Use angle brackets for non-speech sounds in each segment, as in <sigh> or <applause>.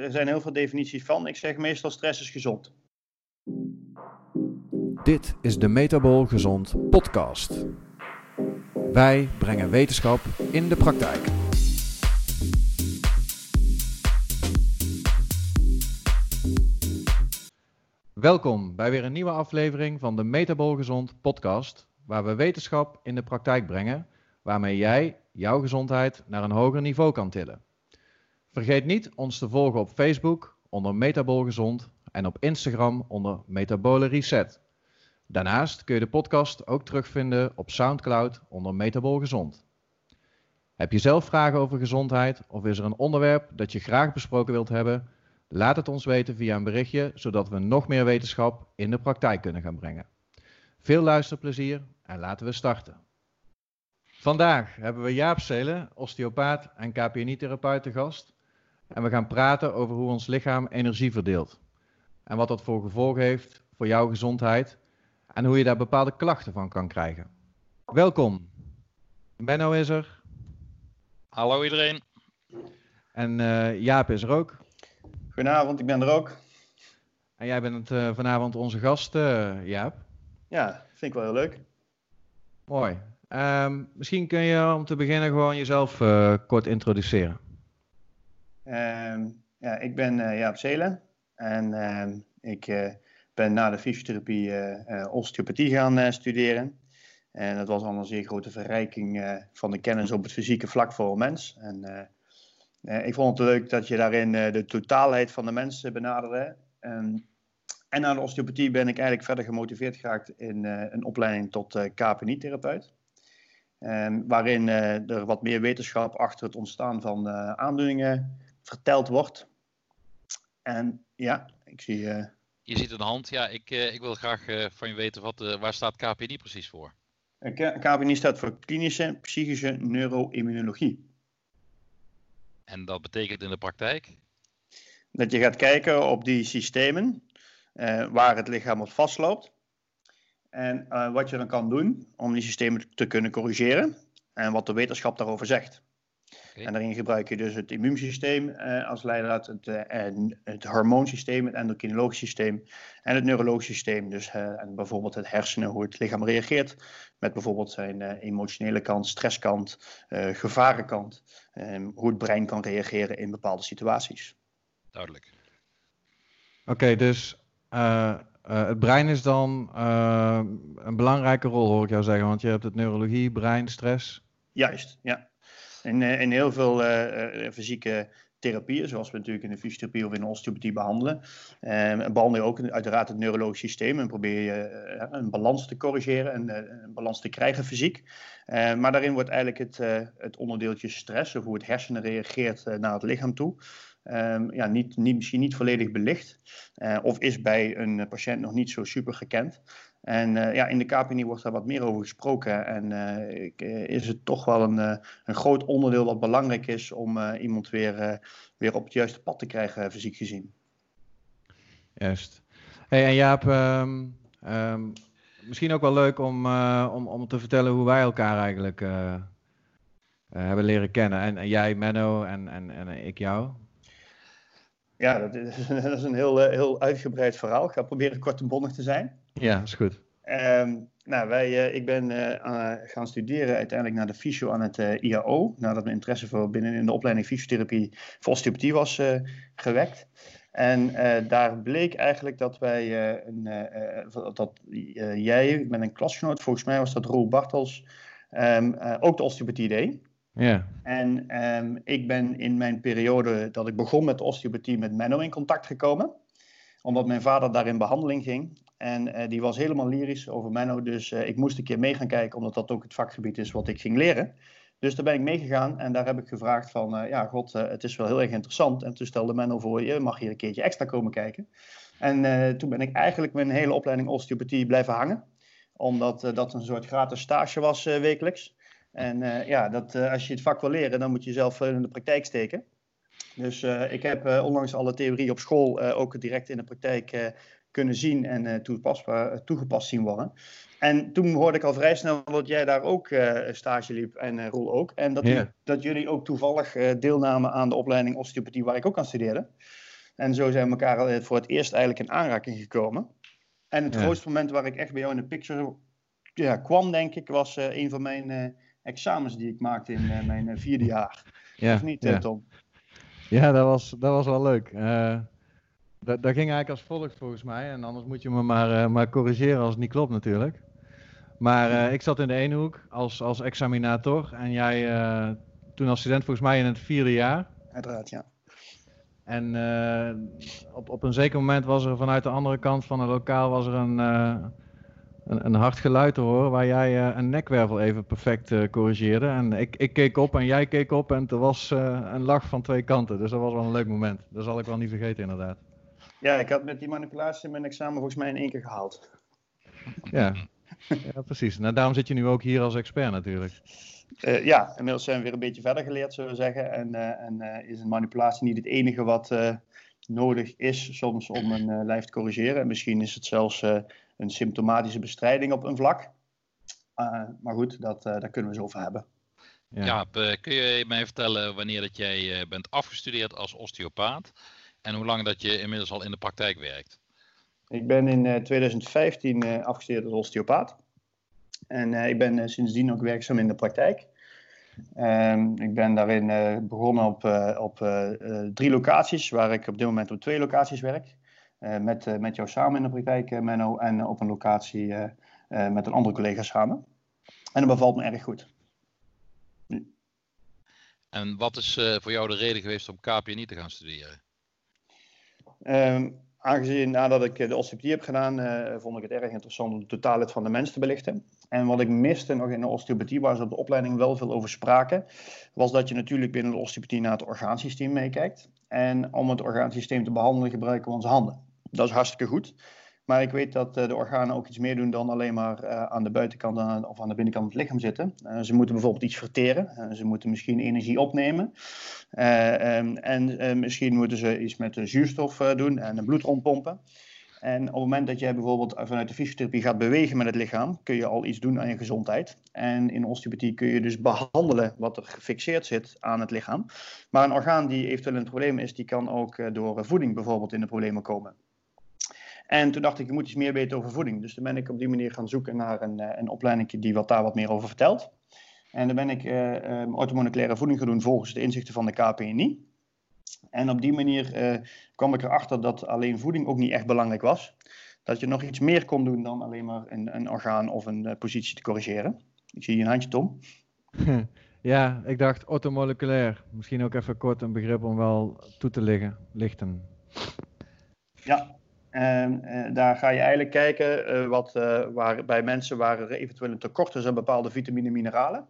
er zijn heel veel definities van. Ik zeg meestal stress is gezond. Dit is de Metabol Gezond podcast. Wij brengen wetenschap in de praktijk. Welkom bij weer een nieuwe aflevering van de Metabol Gezond podcast, waar we wetenschap in de praktijk brengen, waarmee jij jouw gezondheid naar een hoger niveau kan tillen. Vergeet niet ons te volgen op Facebook onder Metabol Gezond en op Instagram onder Metabole Reset. Daarnaast kun je de podcast ook terugvinden op SoundCloud onder Metabol Gezond. Heb je zelf vragen over gezondheid of is er een onderwerp dat je graag besproken wilt hebben? Laat het ons weten via een berichtje, zodat we nog meer wetenschap in de praktijk kunnen gaan brengen. Veel luisterplezier en laten we starten. Vandaag hebben we Jaap Zelen, osteopaat en KPNI-therapeut te gast. En we gaan praten over hoe ons lichaam energie verdeelt. En wat dat voor gevolg heeft voor jouw gezondheid. En hoe je daar bepaalde klachten van kan krijgen. Welkom. Benno is er. Hallo iedereen. En uh, Jaap is er ook. Goedenavond, ik ben er ook. En jij bent uh, vanavond onze gast, uh, Jaap. Ja, vind ik wel heel leuk. Mooi. Um, misschien kun je om te beginnen gewoon jezelf kort introduceren. Um, ja, ik ben uh, Jaap Zelen en uh, ik uh, ben na de fysiotherapie osteopathie gaan studeren. En dat was al een zeer grote verrijking van de kennis op het fysieke vlak voor een mens. En ik vond het leuk dat je daarin de totaalheid van de mensen benaderde. En, en na de osteopathie ben ik eigenlijk verder gemotiveerd geraakt in een opleiding tot KPNI-therapeut. waarin er wat meer wetenschap achter het ontstaan van aandoeningen verteld wordt. En ja, ik zie. Uh... Je ziet een hand. Ja, ik, uh, ik wil graag uh, van je weten wat, waar staat KPNI precies voor? KPNI staat voor klinische psychische neuroimmunologie. En dat betekent in de praktijk? Dat je gaat kijken op die systemen waar het lichaam op vastloopt. En wat je dan kan doen om die systemen te kunnen corrigeren. En wat de wetenschap daarover zegt. Okay. En daarin gebruik je dus het immuunsysteem uh, als leidraad, het, uh, en het hormoonsysteem, het endocrinologisch systeem en het neurologisch systeem. Dus uh, en bijvoorbeeld het hersenen, hoe het lichaam reageert met bijvoorbeeld zijn emotionele kant, stresskant, gevarenkant, um, hoe het brein kan reageren in bepaalde situaties. Duidelijk. Oké, okay, dus het brein is dan een belangrijke rol, hoor ik jou zeggen, want je hebt het neurologie, brein, stress. Juist, ja. In, in heel veel uh, fysieke therapieën, zoals we natuurlijk in de fysiotherapie of in de osteopathie behandelen, uh, behandel je ook uiteraard het neurologisch systeem en probeer je een balans te corrigeren en een balans te krijgen fysiek. maar daarin wordt eigenlijk het, het onderdeeltje stress, of hoe het hersenen reageert naar het lichaam toe, um, ja, niet, niet, misschien niet volledig belicht. of is bij een patiënt nog niet zo super gekend. En uh, ja, in de KPNI wordt daar wat meer over gesproken. En uh, is het toch wel een, een groot onderdeel wat belangrijk is om iemand weer, weer op het juiste pad te krijgen, fysiek gezien. Juist. Hey, en Jaap, um, um, misschien ook wel leuk om, om, om te vertellen hoe wij elkaar eigenlijk hebben leren kennen. En, en, jij, Menno, en, en, en ik jou. Ja, dat is, <laughs> dat is een heel, heel uitgebreid verhaal. Ik ga proberen kort en bondig te zijn. Ja, is goed. Um, nou, wij, uh, ik ben uh, gaan studeren uiteindelijk naar de fysio aan het IAO. Nadat mijn interesse voor binnen in de opleiding fysiotherapie voor osteopathie was gewekt. En daar bleek eigenlijk dat wij, een, dat jij met een klasgenoot, volgens mij was dat Roel Bartels, um, ook de osteopathie deed. Ja. En um, ik ben in mijn periode dat ik begon met osteopathie met Menno in contact gekomen omdat mijn vader daar in behandeling ging. En uh, die was helemaal lyrisch over Menno. Dus uh, ik moest een keer mee gaan kijken, omdat dat ook het vakgebied is wat ik ging leren. Dus daar ben ik meegegaan en daar heb ik gevraagd van, uh, ja god, het is wel heel erg interessant. En toen stelde Menno voor, je mag hier een keertje extra komen kijken. En toen ben ik eigenlijk mijn hele opleiding osteopathie blijven hangen. Omdat dat een soort gratis stage was wekelijks. En ja, dat, als je het vak wil leren, dan moet je zelf in de praktijk steken. Dus uh, ik heb onlangs alle theorie op school ook direct in de praktijk kunnen zien en toegepast zien worden. En toen hoorde ik al vrij snel dat jij daar ook stage liep en Roel ook. En dat, yeah. dat jullie ook toevallig deelnamen aan de opleiding osteopathie waar ik ook aan studeerde. En zo zijn we elkaar voor het eerst eigenlijk in aanraking gekomen. En het grootste moment waar ik echt bij jou in de picture ja, kwam, denk ik, was een van mijn examens die ik maakte in mijn vierde jaar. Ja, of niet, Tom? Ja, dat was, dat was wel leuk. Dat, dat ging eigenlijk als volgt volgens mij. En anders moet je me maar, maar corrigeren als het niet klopt natuurlijk. Maar uh, ik zat in de ene hoek als, als examinator en jij uh, toen als student volgens mij in het vierde jaar. Uiteraard, ja. En op, op een zeker moment was er vanuit de andere kant van het lokaal was er een, een, een, hard geluid te horen waar jij een nekwervel even perfect corrigeerde. En ik, ik keek op en jij keek op en er was een lach van twee kanten. Dus dat was wel een leuk moment. Dat zal ik wel niet vergeten inderdaad. Ja, ik had met die manipulatie mijn examen volgens mij in één keer gehaald. Ja, <laughs> ja, precies. Nou, daarom zit je nu ook hier als expert natuurlijk. Uh, ja, inmiddels zijn we weer een beetje verder geleerd, zullen we zeggen. En, uh, en uh, is een manipulatie niet het enige wat nodig is soms om een lijf te corrigeren. En misschien is het zelfs een symptomatische bestrijding op een vlak. maar goed, dat, daar kunnen we zo over hebben. Ja, ja kun je mij vertellen wanneer dat jij bent afgestudeerd als osteopaat en hoe lang dat je inmiddels al in de praktijk werkt? Ik ben in 2015 uh, afgestudeerd als osteopaat. En uh, ik ben uh, sindsdien ook werkzaam in de praktijk. Um, ik ben daarin uh, begonnen op, op drie locaties, waar ik op dit moment op twee locaties werk. Met, met jou samen in de praktijk, Menno, en op een locatie met een andere collega samen. En dat bevalt me erg goed. En wat is voor jou de reden geweest om KPNI te gaan studeren? Um, aangezien nadat ik de osteopathie heb gedaan, uh, vond ik het erg interessant om de totaalheid van de mens te belichten. En wat ik miste nog in de osteopathie, waar ze op de opleiding wel veel over spraken, was dat je natuurlijk binnen de osteopathie naar het orgaansysteem meekijkt. En om het orgaansysteem te behandelen gebruiken we onze handen. Dat is hartstikke goed. Maar ik weet dat uh, de organen ook iets meer doen dan alleen maar uh, aan de buitenkant of aan de binnenkant van het lichaam zitten. Uh, ze moeten bijvoorbeeld iets verteren. ze moeten misschien energie opnemen. Um, en misschien moeten ze iets met de zuurstof doen en de bloed rondpompen. En op het moment dat jij bijvoorbeeld vanuit de fysiotherapie gaat bewegen met het lichaam, kun je al iets doen aan je gezondheid. En in osteopathie kun je dus behandelen wat er gefixeerd zit aan het lichaam. Maar een orgaan die eventueel een probleem is, die kan ook door voeding bijvoorbeeld in de problemen komen. En toen dacht ik, ik moet iets meer weten over voeding. Dus toen ben ik op die manier gaan zoeken naar een, eh, een opleiding die wat daar wat meer over vertelt. En dan ben ik uh, um, orthomoleculaire voeding gaan doen volgens de inzichten van de KPNI. En op die manier uh, kwam ik erachter dat alleen voeding ook niet echt belangrijk was. Dat je nog iets meer kon doen dan alleen maar een, een orgaan of een uh, positie te corrigeren. Ik zie je een handje, Tom. <laughs> Ja, ik dacht orthomoleculair. Misschien ook even kort een begrip om wel toe te liggen, lichten. Ja, en uh, daar ga je eigenlijk kijken uh, wat, uh, waar, bij mensen waar er eventueel een tekort is aan bepaalde vitamine en mineralen.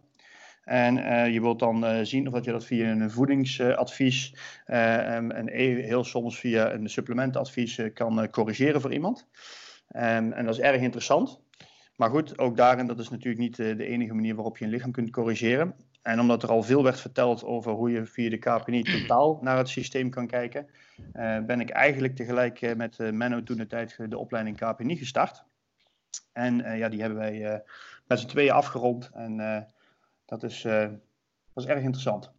En je wilt dan zien of dat je dat via een voedingsadvies um, en e-, heel soms via een supplementadvies kan corrigeren voor iemand. En dat is erg interessant. Maar goed, ook daarin, dat is natuurlijk niet de enige manier waarop je een lichaam kunt corrigeren. En omdat er al veel werd verteld over hoe je via de KPNI <clears throat> totaal naar het systeem kan kijken, uh, ben ik eigenlijk tegelijk uh, met uh, Menno toen de tijd de opleiding KPNI gestart. En ja, die hebben wij met z'n tweeën afgerond. En dat, is, dat is erg interessant.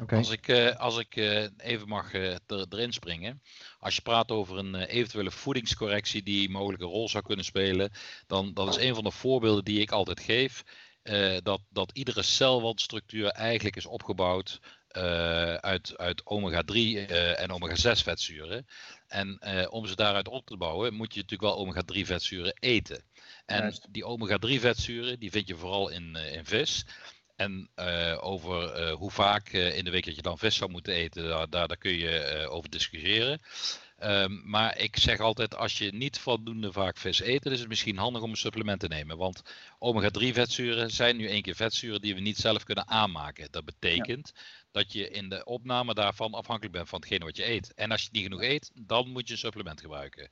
Okay. Als ik, als ik even mag er, erin springen. Als je praat over een eventuele voedingscorrectie die mogelijk een rol zou kunnen spelen, dan dat is een van de voorbeelden die ik altijd geef. Uh, dat, dat iedere celwandstructuur eigenlijk is opgebouwd uh, uit, uit omega-3 uh, en omega-6 vetzuren. En om ze daaruit op te bouwen, moet je natuurlijk wel omega-3 vetzuren eten. En Juist. die omega-3 vetzuren, die vind je vooral in, in vis. En over hoe vaak in de week dat je dan vis zou moeten eten, daar, daar, daar kun je over discussiëren. Um, maar ik zeg altijd, als je niet voldoende vaak vis eet, dan is het misschien handig om een supplement te nemen. Want omega-3 vetzuren zijn nu één keer vetzuren die we niet zelf kunnen aanmaken. Dat betekent ja. dat je in de opname daarvan afhankelijk bent van hetgene wat je eet. En als je niet genoeg eet, dan moet je een supplement gebruiken.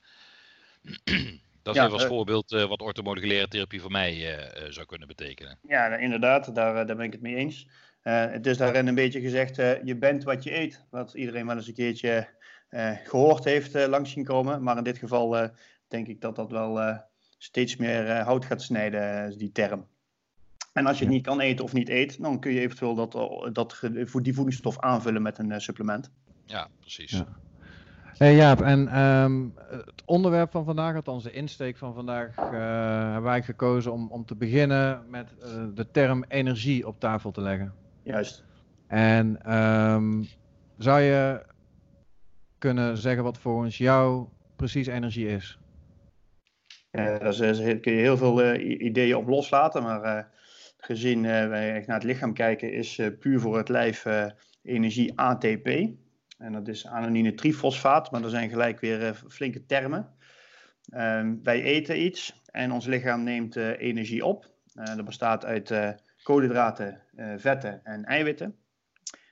<clears throat> Dat is ja, even als uh, voorbeeld uh, wat orthomoleculaire therapie voor mij uh, zou kunnen betekenen. Ja, inderdaad, daar, daar ben ik het mee eens. het is daarin een beetje gezegd, je bent wat je eet. Wat iedereen wel eens een keertje gehoord heeft uh, langs zien komen. Maar in dit geval uh, denk ik dat dat wel steeds meer hout gaat snijden, die term. En als je het niet kan eten of niet eet, dan kun je eventueel dat, dat, die voedingsstof aanvullen met een supplement. Ja, precies. Ja. Hey Jaap, en ehm, het onderwerp van vandaag, althans de insteek van vandaag, uh, hebben wij gekozen om, om te beginnen met uh, de term energie op tafel te leggen. Juist. En um, zou je kunnen zeggen wat volgens jou precies energie is? Uh, daar kun je heel veel ideeën op loslaten, maar gezien wij naar het lichaam kijken, is puur voor het lijf energie ATP. En dat is anonine trifosfaat, maar er zijn gelijk weer uh, flinke termen. Uh, wij eten iets en ons lichaam neemt uh, energie op. Uh, dat bestaat uit koolhydraten, vetten en eiwitten.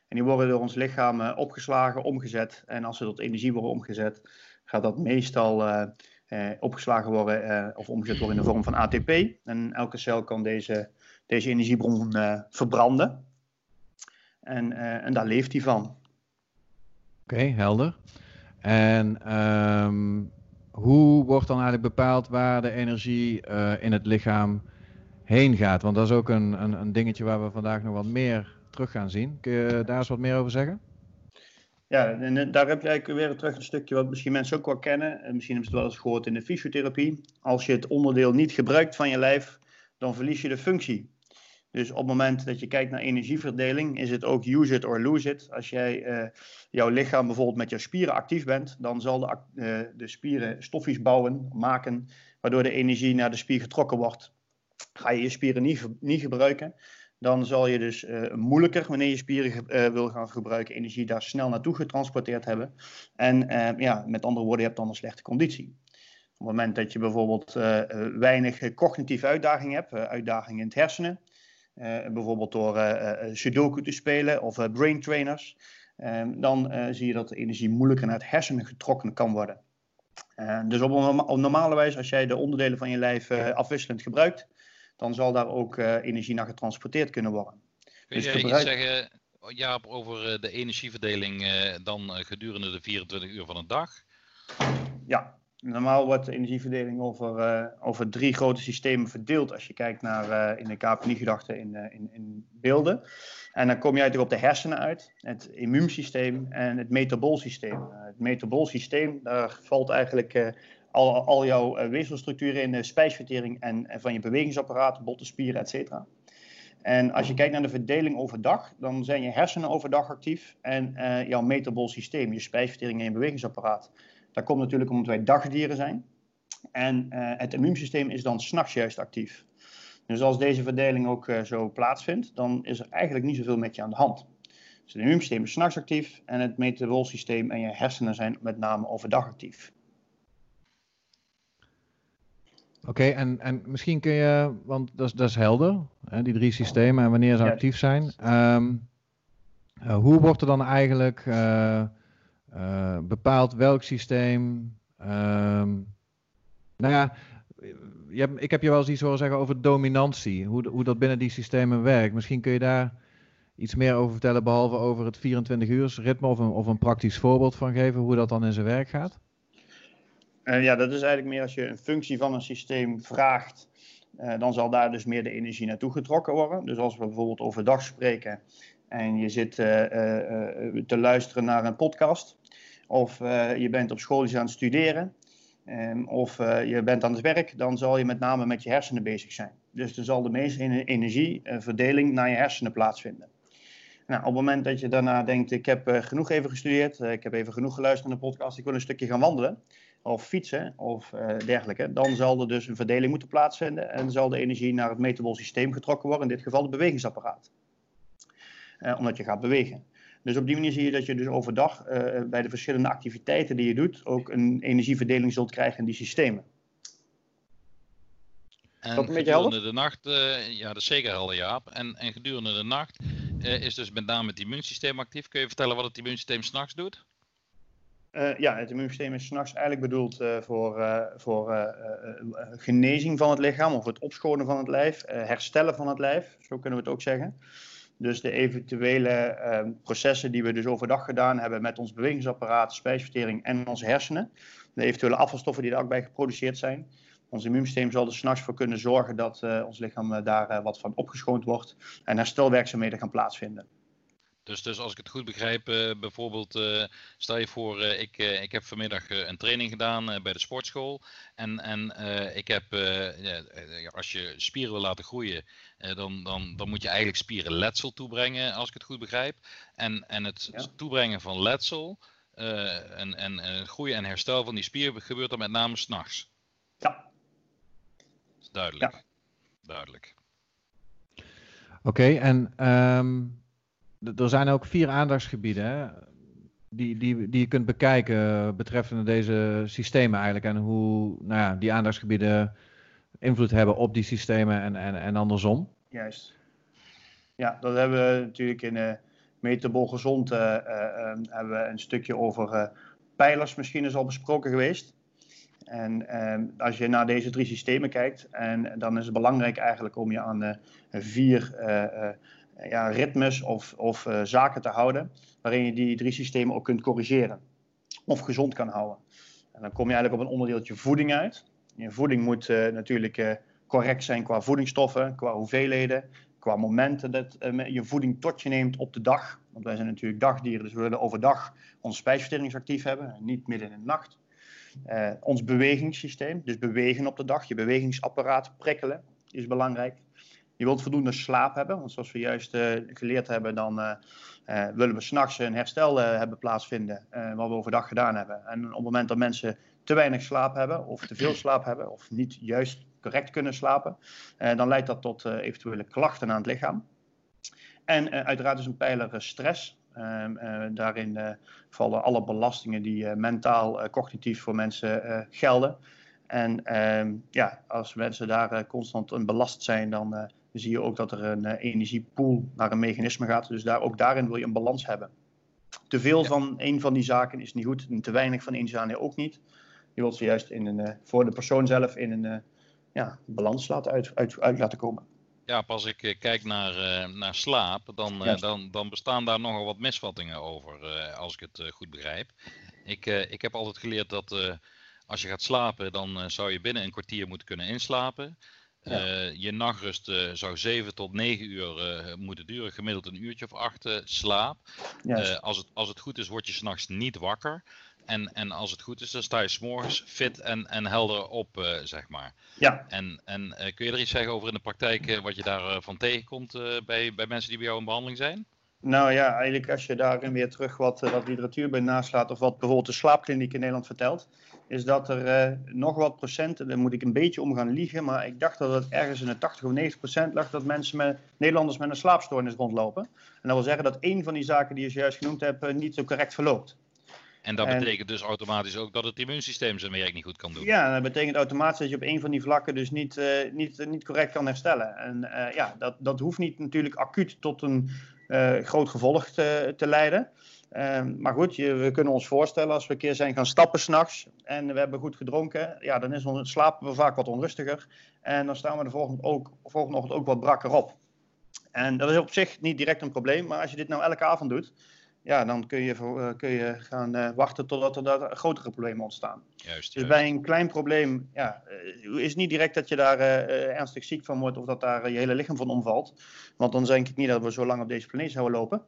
En die worden door ons lichaam opgeslagen, omgezet. En als ze tot energie worden omgezet, gaat dat meestal opgeslagen worden of omgezet worden in de vorm van ATP. En elke cel kan deze, deze energiebron verbranden. En, en daar leeft hij van. Oké, helder. En um, hoe wordt dan eigenlijk bepaald waar de energie in het lichaam heen gaat? Want dat is ook een, een, een, dingetje waar we vandaag nog wat meer terug gaan zien. Kun je daar eens wat meer over zeggen? Ja, en daar heb je eigenlijk weer terug een stukje wat misschien mensen ook wel kennen. En misschien hebben ze het wel eens gehoord in de fysiotherapie. Als je het onderdeel niet gebruikt van je lijf, dan verlies je de functie. Dus op het moment dat je kijkt naar energieverdeling, is het ook use it or lose it. Als jij uh, jouw lichaam bijvoorbeeld met jouw spieren actief bent, dan zal de, uh, de spieren stofjes bouwen, maken, waardoor de energie naar de spier getrokken wordt. Ga je je spieren niet, niet gebruiken, dan zal je dus uh, moeilijker, wanneer je spieren wil gaan gebruiken, energie daar snel naartoe getransporteerd hebben. En ja, met andere woorden, je hebt dan een slechte conditie. Op het moment dat je bijvoorbeeld weinig cognitieve uitdaging hebt, uitdaging in het hersenen, bijvoorbeeld door Sudoku te spelen of brain trainers, dan zie je dat de energie moeilijker naar het hersenen getrokken kan worden. dus op, op normale wijze, als jij de onderdelen van je lijf afwisselend gebruikt, dan zal daar ook energie naar getransporteerd kunnen worden. Kun je dus gebruik... iets zeggen, Jaap, over de energieverdeling dan gedurende de 24 uur van een dag? Ja, Normaal wordt de energieverdeling over, uh, over drie grote systemen verdeeld als je kijkt naar uh, in de KPNI-gedachte in, uh, in, in, beelden. En dan kom je eigenlijk op de hersenen uit, het immuunsysteem en het metaboolsysteem. het metaboolsysteem, daar valt eigenlijk al, al jouw weefselstructuren in, de spijsvertering en, en, van je bewegingsapparaat, botten, spieren, etc. En als je kijkt naar de verdeling overdag, dan zijn je hersenen overdag actief en jouw metaboolsysteem, je spijsvertering en je bewegingsapparaat dat komt natuurlijk omdat wij dagdieren zijn. En uh, het immuunsysteem is dan s'nachts juist actief. Dus als deze verdeling ook uh, zo plaatsvindt, dan is er eigenlijk niet zoveel met je aan de hand. Dus het immuunsysteem is s'nachts actief en het metaboolsysteem en je hersenen zijn met name overdag actief. Oké, en, en misschien kun je, want dat is, dat is helder, hè, die drie systemen en wanneer ze actief zijn. Um, uh, hoe wordt er dan eigenlijk uh, bepaalt welk systeem. Um, nou ja, je ik heb je wel eens iets horen zeggen over dominantie. Hoe, hoe dat binnen die systemen werkt. Misschien kun je daar iets meer over vertellen, behalve over het 24 uur ritme of een, of een praktisch voorbeeld van geven, hoe dat dan in zijn werk gaat? Uh, ja, dat is eigenlijk meer als je een functie van een systeem vraagt, uh, dan zal daar dus meer de energie naartoe getrokken worden. Dus als we bijvoorbeeld overdag spreken en je zit uh, te luisteren naar een podcast, of je bent op school aan het studeren, um, of je bent aan het werk, dan zal je met name met je hersenen bezig zijn. Dus er zal de meeste energieverdeling naar je hersenen plaatsvinden. Nou, op het moment dat je daarna denkt, ik heb genoeg even gestudeerd, ik heb even genoeg geluisterd naar de podcast, ik wil een stukje gaan wandelen, of fietsen, of dergelijke, dan zal er dus een verdeling moeten plaatsvinden en zal de energie naar het metabol systeem getrokken worden, in dit geval het bewegingsapparaat. omdat je gaat bewegen. Dus op die manier zie je dat je dus overdag uh, bij de verschillende activiteiten die je doet ook een energieverdeling zult krijgen in die systemen. En dat gedurende helder? de nacht, uh, ja dat is zeker helder Jaap, en, en gedurende de nacht uh, is dus met name het immuunsysteem actief. Kun je vertellen wat het immuunsysteem s'nachts doet? Ja, het immuunsysteem is s'nachts eigenlijk bedoeld voor, voor genezing van het lichaam of het opschonen van het lijf, herstellen van het lijf, zo kunnen we het ook zeggen. Dus de eventuele uh, processen die we dus overdag gedaan hebben met ons bewegingsapparaat, spijsvertering en onze hersenen. De eventuele afvalstoffen die daar ook bij geproduceerd zijn. Ons immuunsysteem zal er s'nachts voor kunnen zorgen dat ons lichaam daar wat van opgeschoond wordt en herstelwerkzaamheden gaan plaatsvinden. Dus, dus als ik het goed begrijp, uh, bijvoorbeeld, uh, stel je voor, uh, ik, ik heb vanmiddag een training gedaan bij de sportschool. En, en ik heb, ja, als je spieren wil laten groeien, dan, dan, dan moet je eigenlijk spieren letsel toebrengen, als ik het goed begrijp. En, en het ja. toebrengen van letsel en, en, en groeien en herstel van die spier gebeurt dan met name s'nachts. Ja. Duidelijk. Ja. Duidelijk. Oké, en um, er zijn ook vier aandachtsgebieden hè, die, die, die je kunt bekijken betreffende deze systemen eigenlijk. En hoe nou ja, die aandachtsgebieden invloed hebben op die systemen en, en, en andersom. Juist. Ja, dat hebben we natuurlijk in uh, Metabol Gezond uh, hebben we een stukje over pijlers misschien is al besproken geweest. En als je naar deze drie systemen kijkt, en dan is het belangrijk eigenlijk om je aan vier ja, ritmes of, of uh, zaken te houden waarin je die drie systemen ook kunt corrigeren of gezond kan houden. En dan kom je eigenlijk op een onderdeeltje voeding uit. Je voeding moet uh, natuurlijk correct zijn qua voedingsstoffen, qua hoeveelheden, qua momenten dat je voeding tot je neemt op de dag. Want wij zijn natuurlijk dagdieren, dus we willen overdag onze spijsverteringsactief hebben, en niet midden in de nacht. ons bewegingssysteem, dus bewegen op de dag, je bewegingsapparaat prikkelen, is belangrijk. Je wilt voldoende slaap hebben, want zoals we juist uh, geleerd hebben, dan uh, uh, willen we s'nachts een herstel hebben plaatsvinden, wat we overdag gedaan hebben. En op het moment dat mensen te weinig slaap hebben, of te veel slaap hebben, of niet juist correct kunnen slapen, dan leidt dat tot eventuele klachten aan het lichaam. En uiteraard is een pijler stress. Ehm, daarin vallen alle belastingen die mentaal, cognitief voor mensen gelden. En ehm, ja, als mensen daar constant een belast zijn, dan zie je ook dat er een uh, energiepool naar een mechanisme gaat. Dus daar, ook daarin wil je een balans hebben. Te veel van een van die zaken is niet goed en te weinig van een zaken ook niet. Je wilt ze juist in een, uh, voor de persoon zelf in een uh, ja, balans laten uit, uit, uit, laten komen. Ja, als ik kijk naar, naar slaap, dan, dan, dan bestaan daar nogal wat misvattingen over, als ik het goed begrijp. Ik, ik heb altijd geleerd dat als je gaat slapen, dan zou je binnen een kwartier moeten kunnen inslapen. Uh, je nachtrust uh, zou 7 tot 9 uur uh, moeten duren, gemiddeld een uurtje of 8 slaap. als, het, als het goed is, word je s'nachts niet wakker. En, en als het goed is, dan sta je s'morgens fit en, en helder op, zeg maar. Ja. En, en kun je er iets zeggen over in de praktijk wat je daarvan tegenkomt bij, bij mensen die bij jou in behandeling zijn? Nou ja, eigenlijk als je daarin weer terug wat, wat literatuur bij naslaat, of wat bijvoorbeeld de slaapkliniek in Nederland vertelt, is dat er uh, nog wat procenten, daar moet ik een beetje om gaan liegen, maar ik dacht dat het ergens in de 80 of 90 procent lag dat mensen met, Nederlanders met een slaapstoornis rondlopen. En dat wil zeggen dat één van die zaken die je juist genoemd hebt uh, niet zo correct verloopt. En dat betekent dus automatisch ook dat het immuunsysteem zijn werk niet goed kan doen. Ja, dat betekent automatisch dat je op een van die vlakken dus niet, uh, niet, niet correct kan herstellen. En ja, dat, dat hoeft niet natuurlijk acuut tot een groot gevolg te, te leiden. Um, maar goed, je, we kunnen ons voorstellen als we een keer zijn gaan stappen s'nachts en we hebben goed gedronken, ja, dan is ons, slapen we vaak wat onrustiger. En dan staan we de volgende, ook, volgende ochtend ook wat brakker op. En dat is op zich niet direct een probleem, maar als je dit nou elke avond doet, ja, dan kun je, uh, kun je gaan uh, wachten totdat er daar grotere problemen ontstaan. Juist, dus bij een klein probleem ja, uh, is het niet direct dat je daar ernstig ziek van wordt of dat daar je hele lichaam van omvalt. Want dan denk ik niet dat we zo lang op deze planeet zouden lopen.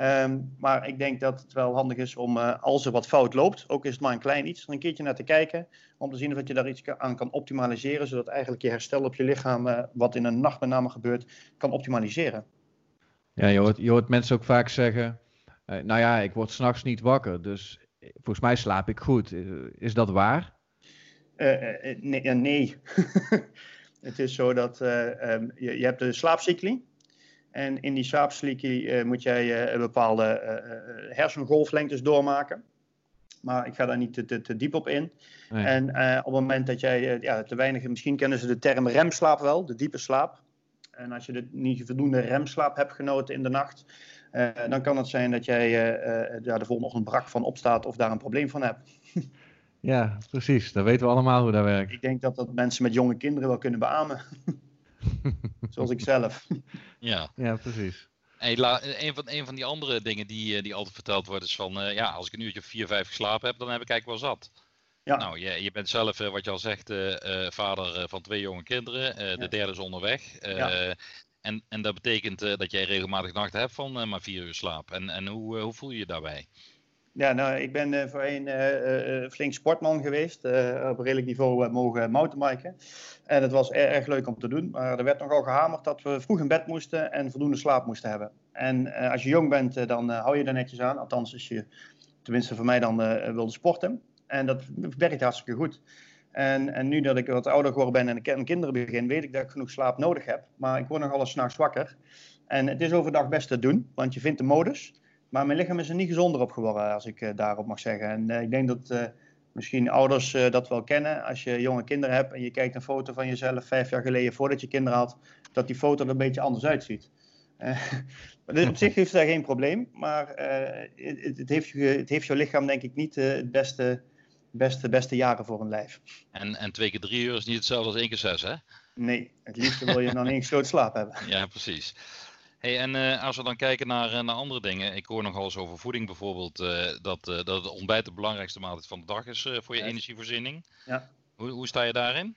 Um, maar ik denk dat het wel handig is om, als er wat fout loopt, ook is het maar een klein iets, er een keertje naar te kijken. Om te zien of je daar iets aan kan optimaliseren, zodat eigenlijk je herstel op je lichaam, wat in een nacht met name gebeurt, kan optimaliseren. Ja, je hoort, je hoort mensen ook vaak zeggen uh, nou ja, ik word s'nachts niet wakker, dus eh, volgens mij slaap ik goed. Eh, is dat waar? nee. nee. <laughs> het is zo dat um, je, je, hebt de slaapcycli. En in die slaapcycli moet jij bepaalde hersengolflengtes doormaken. Maar ik ga daar niet te, te, te diep op in. Nee. En op het moment dat jij ja, te weinig, misschien kennen ze de term remslaap wel, de diepe slaap. En als je de, niet voldoende remslaap hebt genoten in de nacht, uh, dan kan het zijn dat jij uh, uh, daar de volgende ochtend brak van opstaat of daar een probleem van hebt. <laughs> ja, precies. Dan weten we allemaal hoe dat werkt. Ik denk dat dat mensen met jonge kinderen wel kunnen beamen. <laughs> Zoals ik zelf. Ja, ja precies. Hey, la, een, van, een van die andere dingen die, die altijd verteld wordt is van, ja, als ik een uurtje of vier, vijf geslapen heb, dan heb ik eigenlijk wel zat. Ja. Nou, je, je bent zelf, wat je al zegt, vader van twee jonge kinderen. de derde is onderweg. Ja En, en dat betekent dat jij regelmatig nachten hebt van maar vier uur slaap. En, en hoe, hoe voel je je daarbij? Ja, nou, ik ben voorheen flink sportman geweest. op redelijk niveau mogen mountainbiken. En het was erg leuk om te doen. Maar er werd nogal gehamerd dat we vroeg in bed moesten en voldoende slaap moesten hebben. En als je jong bent, dan hou je daar netjes aan. Althans, als je, tenminste voor mij dan, wilde sporten. En dat werkt hartstikke goed. En, en nu dat ik wat ouder geworden ben en ik kinderen begin, weet ik dat ik genoeg slaap nodig heb. Maar ik word nog alles s'nachts wakker. En het is overdag best te doen, want je vindt de modus. Maar mijn lichaam is er niet gezonder op geworden, als ik uh, daarop mag zeggen. En uh, ik denk dat uh, misschien ouders dat wel kennen. Als je jonge kinderen hebt en je kijkt een foto van jezelf vijf jaar geleden voordat je kinderen had, dat die foto er een beetje anders uitziet. <laughs> dus op zich heeft daar geen probleem, maar het, het, heeft het heeft jouw lichaam denk ik niet het beste, beste, beste jaren voor een lijf. En, en twee keer drie uur is niet hetzelfde als één keer zes, hè? Nee, het liefst wil je dan <laughs> één groot slaap hebben. Ja, precies. Hey, en uh, als we dan kijken naar, uh, naar andere dingen. Ik hoor nogal eens over voeding bijvoorbeeld. Uh, dat, dat het ontbijt de belangrijkste maaltijd van de dag is voor je energievoorziening. Ja. Hoe, hoe sta je daarin?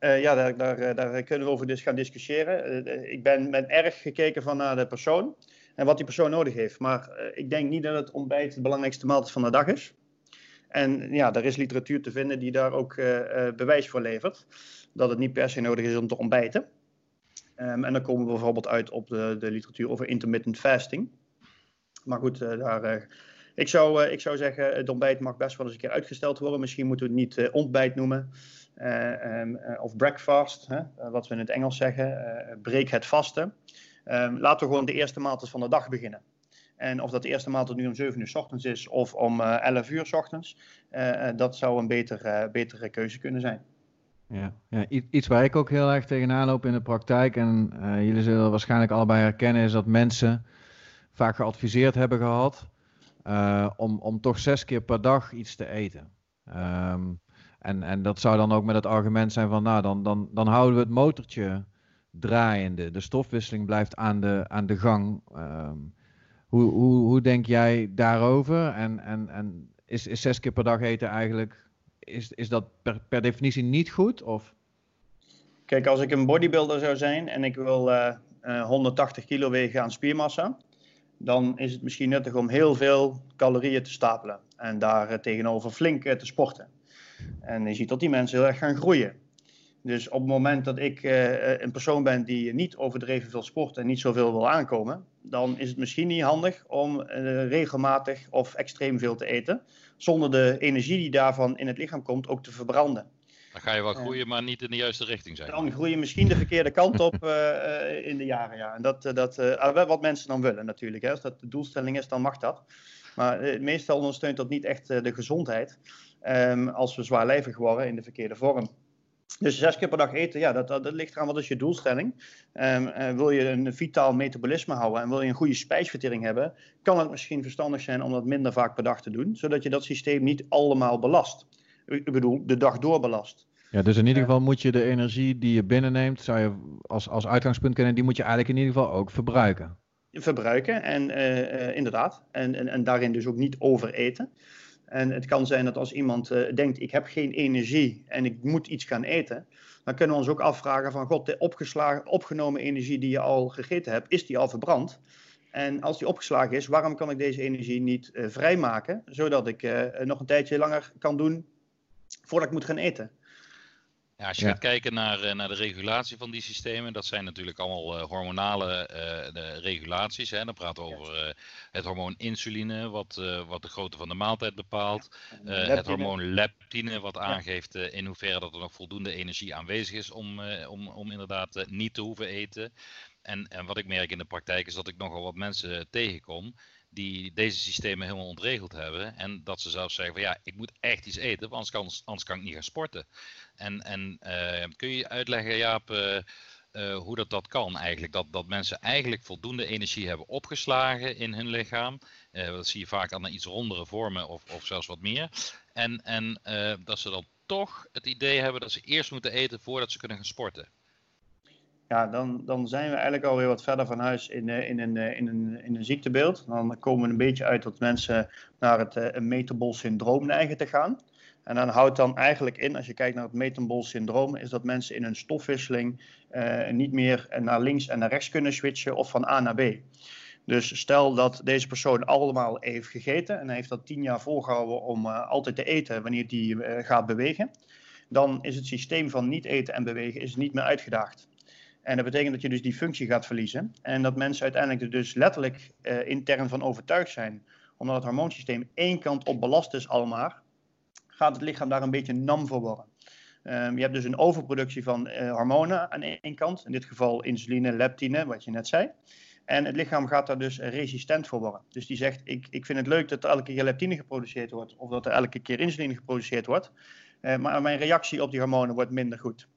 ja, daar, daar, daar, kunnen we over dus gaan discussiëren. ik ben, ben erg gekeken van naar de persoon en wat die persoon nodig heeft. Maar ik denk niet dat het ontbijt de belangrijkste maaltijd van de dag is. En ja, er is literatuur te vinden die daar ook bewijs voor levert. Dat het niet per se nodig is om te ontbijten. Um, en dan komen we bijvoorbeeld uit op de, de literatuur over intermittent fasting. Maar goed, uh, daar, ik, zou, ik zou zeggen, het ontbijt mag best wel eens een keer uitgesteld worden. Misschien moeten we het niet ontbijt noemen. Um, of breakfast, hè, wat we in het Engels zeggen. breek het vasten. Um, laten we gewoon de eerste maaltijd van de dag beginnen. En of dat de eerste maaltijd nu om 7 uur s ochtends is of om 11 uur s ochtends, dat zou een beter, betere keuze kunnen zijn. Ja, ja, iets waar ik ook heel erg tegenaan loop in de praktijk, en jullie zullen waarschijnlijk allebei herkennen, is dat mensen vaak geadviseerd hebben gehad om, om toch zes keer per dag iets te eten. Um, en, en dat zou dan ook met het argument zijn van, nou, dan, dan, dan houden we het motortje draaiende. De stofwisseling blijft aan de, aan de gang. Um, hoe, hoe, hoe denk jij daarover? En, en, en is, is zes keer per dag eten eigenlijk is, is dat per, definitie niet goed? Of? Kijk, als ik een bodybuilder zou zijn en ik wil uh, uh, 180 kilo wegen aan spiermassa, dan is het misschien nuttig om heel veel calorieën te stapelen en daar uh, tegenover flink te sporten. En je ziet dat die mensen heel erg gaan groeien. Dus op het moment dat ik uh, een persoon ben die niet overdreven veel sport en niet zoveel wil aankomen, dan is het misschien niet handig om uh, regelmatig of extreem veel te eten, zonder de energie die daarvan in het lichaam komt ook te verbranden. Dan ga je wel groeien, maar niet in de juiste richting zijn. Dan groei je misschien de verkeerde kant op uh, in de jaren, ja. En dat, dat wat mensen dan willen natuurlijk. Hè. Als dat de doelstelling is, dan mag dat. Maar meestal ondersteunt dat niet echt de gezondheid. Um, als we zwaarlijvig worden in de verkeerde vorm. Dus zes keer per dag eten, ja, dat, dat, ligt eraan wat is je doelstelling. Um, wil je een vitaal metabolisme houden en wil je een goede spijsvertering hebben, kan het misschien verstandig zijn om dat minder vaak per dag te doen, zodat je dat systeem niet allemaal belast. Ik bedoel, de dag door belast. Ja, dus in ieder geval moet je de energie die je binnenneemt, zou je als, als uitgangspunt kennen, die moet je eigenlijk in ieder geval ook verbruiken. Verbruiken, en uh, inderdaad. En, en, en daarin dus ook niet overeten. En het kan zijn dat als iemand uh, denkt, ik heb geen energie en ik moet iets gaan eten, dan kunnen we ons ook afvragen van, god, de opgeslagen, opgenomen energie die je al gegeten hebt, is die al verbrand? En als die opgeslagen is, waarom kan ik deze energie niet uh, vrijmaken, zodat ik uh, nog een tijdje langer kan doen voordat ik moet gaan eten? Ja, als je gaat kijken naar, eh, naar de regulatie van die systemen, dat zijn natuurlijk allemaal uh, hormonale uh, de regulaties. Hè. Dan praten we over uh, het hormoon insuline, wat, wat de grootte van de maaltijd bepaalt. het hormoon leptine, wat aangeeft in hoeverre dat er nog voldoende energie aanwezig is om, om, om inderdaad niet te hoeven eten. En, en wat ik merk in de praktijk is dat ik nogal wat mensen tegenkom die deze systemen helemaal ontregeld hebben. En dat ze zelfs zeggen van ja, ik moet echt iets eten, want anders kan, anders kan ik niet gaan sporten. En, en uh, kun je uitleggen, Jaap, uh, uh, hoe dat, dat kan eigenlijk? Dat, dat mensen eigenlijk voldoende energie hebben opgeslagen in hun lichaam. dat zie je vaak aan iets rondere vormen of, of zelfs wat meer. En, en dat ze dan toch het idee hebben dat ze eerst moeten eten voordat ze kunnen gaan sporten. Ja, dan, dan zijn we eigenlijk alweer wat verder van huis in, in, een, in, een, in een ziektebeeld. Dan komen we een beetje uit dat mensen naar het metabol syndroom neigen te gaan. En dan houdt dan eigenlijk in, als je kijkt naar het metabol syndroom, is dat mensen in hun stofwisseling uh, niet meer naar links en naar rechts kunnen switchen of van A naar B. Dus stel dat deze persoon allemaal heeft gegeten en heeft dat tien jaar volgehouden om uh, altijd te eten wanneer uh, gaat bewegen, dan is het systeem van niet eten en bewegen is niet meer uitgedaagd. En dat betekent dat je dus die functie gaat verliezen en dat mensen uiteindelijk er dus letterlijk intern van overtuigd zijn, omdat het hormoonsysteem één kant op belast is allemaal, gaat het lichaam daar een beetje nam voor worden. Um, je hebt dus een overproductie van uh, hormonen aan één kant, in dit geval insuline, leptine, wat je net zei. En het lichaam gaat daar dus resistent voor worden. Dus die zegt, ik, ik vind het leuk dat er elke keer leptine geproduceerd wordt, of dat er elke keer insuline geproduceerd wordt. Uh, maar mijn reactie op die hormonen wordt minder goed.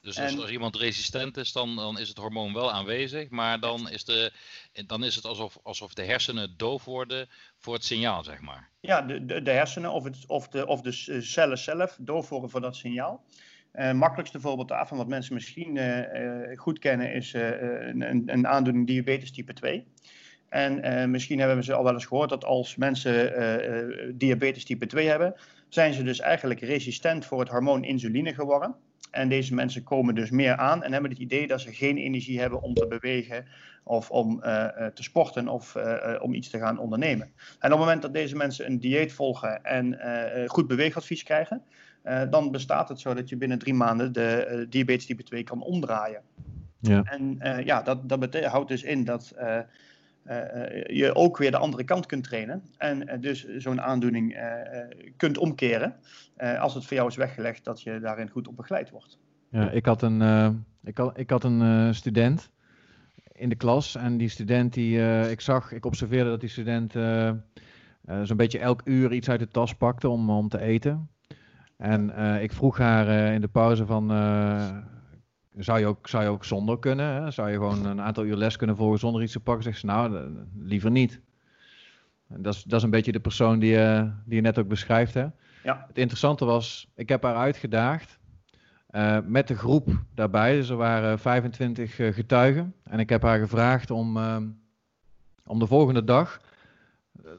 Dus als iemand resistent is, dan, dan is het hormoon wel aanwezig, maar dan is, de, dan is het alsof, alsof de hersenen doof worden voor het signaal, zeg maar. Ja, de, de, de hersenen of, het, of, de, of de cellen zelf doof worden voor dat signaal. Uh, makkelijkste voorbeeld daarvan, wat mensen misschien uh, goed kennen, is een, een, aandoening diabetes type 2. En misschien hebben ze al wel eens gehoord dat als mensen diabetes type 2 hebben, zijn ze dus eigenlijk resistent voor het hormoon insuline geworden. En deze mensen komen dus meer aan en hebben het idee dat ze geen energie hebben om te bewegen of om uh, te sporten of uh, om iets te gaan ondernemen. En op het moment dat deze mensen een dieet volgen en goed beweegadvies krijgen, dan bestaat het zo dat je binnen drie maanden de diabetes type 2 kan omdraaien. Ja. En ja, dat, dat houdt dus in dat je ook weer de andere kant kunt trainen. En uh, dus zo'n aandoening kunt omkeren. als het voor jou is weggelegd dat je daarin goed op begeleid wordt. Ja, ik had een, ik had, ik had een student in de klas. En die student, die, ik zag, ik observeerde dat die student zo'n beetje elk uur iets uit de tas pakte om, om te eten. En ik vroeg haar in de pauze van zou je ook, zou je ook zonder kunnen? Hè? Zou je gewoon een aantal uur les kunnen volgen zonder iets te pakken? Zeg ze, nou, liever niet. Dat is, dat is een beetje de persoon die, uh, die je net ook beschrijft. Hè? Ja. Het interessante was, ik heb haar uitgedaagd uh, met de groep daarbij. Dus er waren 25 uh, getuigen. En ik heb haar gevraagd om, om de volgende dag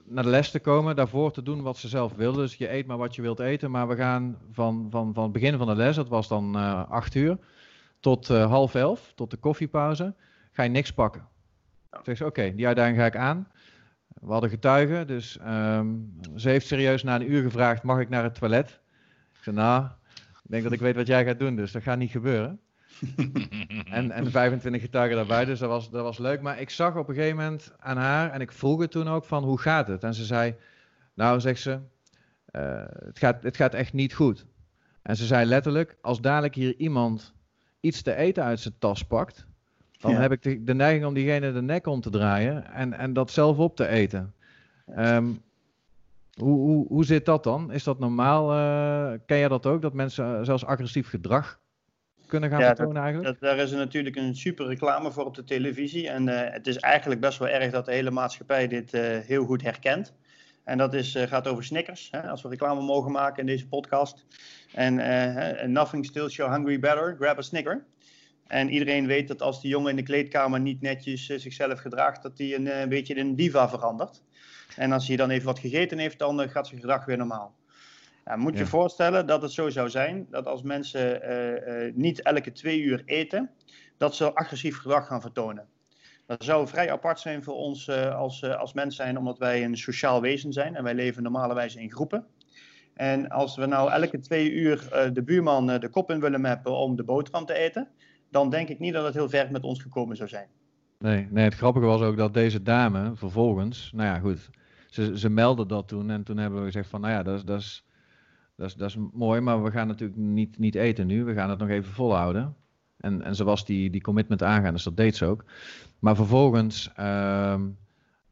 naar de les te komen, daarvoor te doen wat ze zelf wilde. Dus je eet maar wat je wilt eten. Maar we gaan van, van, van het begin van de les, dat was dan 8 uur tot uh, half elf, tot de koffiepauze, ga je niks pakken. Ja. Zeg ze, oké, die uitdaging ga ik aan. We hadden getuigen, dus um, ze heeft serieus na een uur gevraagd, mag ik naar het toilet? Ik zei, nou, ik denk dat ik weet wat jij gaat doen, dus dat gaat niet gebeuren. <laughs> en, en 25 getuigen daarbij, dus dat was, dat was leuk. Maar ik zag op een gegeven moment aan haar, en ik vroeg het toen ook van, hoe gaat het? En ze zei, nou, zegt ze, uh, het, gaat, het gaat echt niet goed. En ze zei letterlijk, als dadelijk hier iemand iets te eten uit zijn tas pakt, dan heb ik de, de, neiging om diegene de nek om te draaien en, en dat zelf op te eten. Um, hoe, hoe, hoe zit dat dan? Is dat normaal? Uh, ken jij dat ook? Dat mensen zelfs agressief gedrag kunnen gaan ja, vertonen eigenlijk? Dat, daar is er natuurlijk een super reclame voor op de televisie. En uh, het is eigenlijk best wel erg dat de hele maatschappij dit uh, heel goed herkent. En dat is, uh, gaat over Snickers, hè, als we reclame mogen maken in deze podcast. En uh, nothing still show hungry better, grab a Snicker. En iedereen weet dat als die jongen in de kleedkamer niet netjes uh, zichzelf gedraagt, dat hij een, een, beetje in een diva verandert. En als hij dan even wat gegeten heeft, dan gaat zijn gedrag weer normaal. Nou, moet je je voorstellen dat het zo zou zijn dat als mensen niet elke twee uur eten, dat ze agressief gedrag gaan vertonen. Dat zou vrij apart zijn voor ons uh, als, uh, als mens zijn, omdat wij een sociaal wezen zijn en wij leven normalerwijs in groepen. En als we nou elke twee uur uh, de buurman de kop in willen mappen om de boterham te eten, dan denk ik niet dat het heel ver met ons gekomen zou zijn. Nee, nee het grappige was ook dat deze dame vervolgens, nou ja goed, ze, ze meldde dat toen en toen hebben we gezegd van, nou ja, dat is, dat is, dat is, dat is mooi, maar we gaan natuurlijk niet, niet eten nu, we gaan het nog even volhouden. En, en ze was die, die commitment aangaan, dus dat deed ze ook. Maar vervolgens um,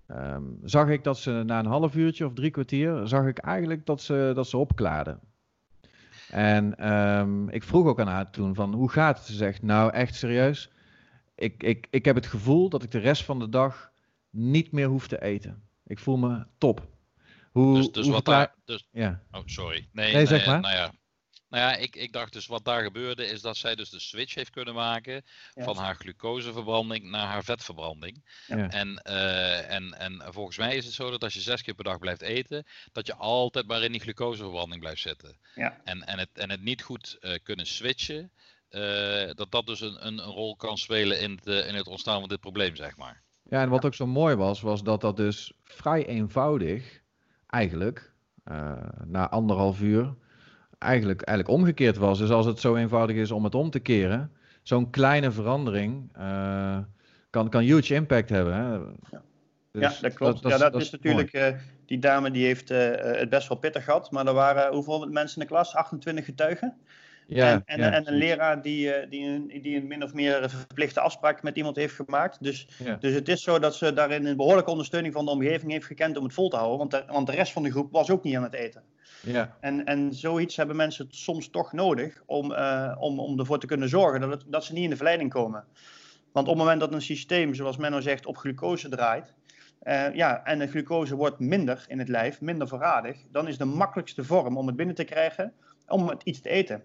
um, zag ik dat ze na een half uurtje of drie kwartier, zag ik eigenlijk dat ze, dat ze opklaarde. En um, ik vroeg ook aan haar toen van, hoe gaat het? Ze zegt, nou echt serieus, ik, ik, ik heb het gevoel dat ik de rest van de dag niet meer hoef te eten. Ik voel me top. Hoe, dus, dus hoe wat daar, dus, ja. Oh, sorry. Nee, nee, zeg maar. Nou ja, Nou ja, ik, ik dacht dus wat daar gebeurde is dat zij dus de switch heeft kunnen maken Ja. van haar glucoseverbranding naar haar vetverbranding. Ja. En, eh, en, en volgens mij is het zo dat als je zes keer per dag blijft eten, dat je altijd maar in die glucoseverbranding blijft zitten. Ja. En, en, het, en het niet goed eh, kunnen switchen, eh, dat dat dus een, een, een rol kan spelen in het, in het ontstaan van dit probleem, zeg maar. Ja, en wat ook zo mooi was, was dat dat dus vrij eenvoudig, eigenlijk, eh, na anderhalf uur, eigenlijk, eigenlijk omgekeerd was. Dus als het zo eenvoudig is om het om te keren, zo'n kleine verandering eh, kan, kan huge impact hebben. Hè? Dus ja, dat klopt. ja, dat, is, natuurlijk, eh, die dame die heeft eh, het best wel pittig gehad, maar er waren hoeveel mensen in de klas? 28 getuigen. Ja, en, en, ja, en een leraar die, die, een, die een min of meer verplichte afspraak met iemand heeft gemaakt. Dus, Ja. dus het is zo dat ze daarin een behoorlijke ondersteuning van de omgeving heeft gekend om het vol te houden. Want de, want de rest van de groep was ook niet aan het eten. Ja, En, en zoiets hebben mensen soms toch nodig om, eh, om, om ervoor te kunnen zorgen dat, het, dat ze niet in de verleiding komen. Want op het moment dat een systeem, zoals Menno zegt, op glucose draait, eh, ja, en de glucose wordt minder in het lijf, minder verradig, dan is de makkelijkste vorm om het binnen te krijgen, om het iets te eten.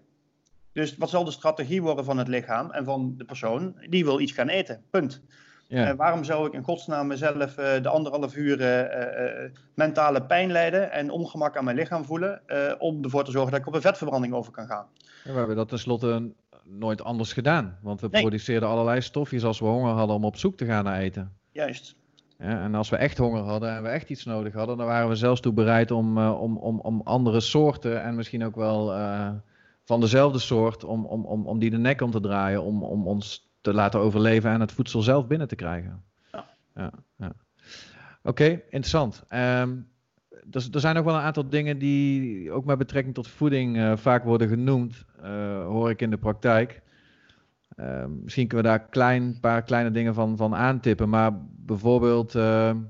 Dus wat zal de strategie worden van het lichaam en van de persoon? Die wil iets gaan eten, punt. Ja. Eh, waarom zou ik in godsnaam mezelf eh, de anderhalf uur eh, mentale pijn lijden en ongemak aan mijn lichaam voelen, om ervoor te zorgen dat ik op een vetverbranding over kan gaan? Ja, we hebben dat tenslotte nooit anders gedaan. Want we Nee. produceerden allerlei stofjes als we honger hadden om op zoek te gaan naar eten. Juist. Ja, en als we echt honger hadden en we echt iets nodig hadden, dan waren we zelfs toe bereid om, om, om, om andere soorten en misschien ook wel van dezelfde soort, om, om, om, om die de nek om te draaien, om, om ons te laten overleven en het voedsel zelf binnen te krijgen. Ja. ja, ja. Oké, interessant. Ehm, er, er zijn nog wel een aantal dingen die ook met betrekking tot voeding eh, vaak worden genoemd, eh, hoor ik in de praktijk. Ehm, misschien kunnen we daar een klein, paar kleine dingen van, van aantippen. Maar bijvoorbeeld, eh, er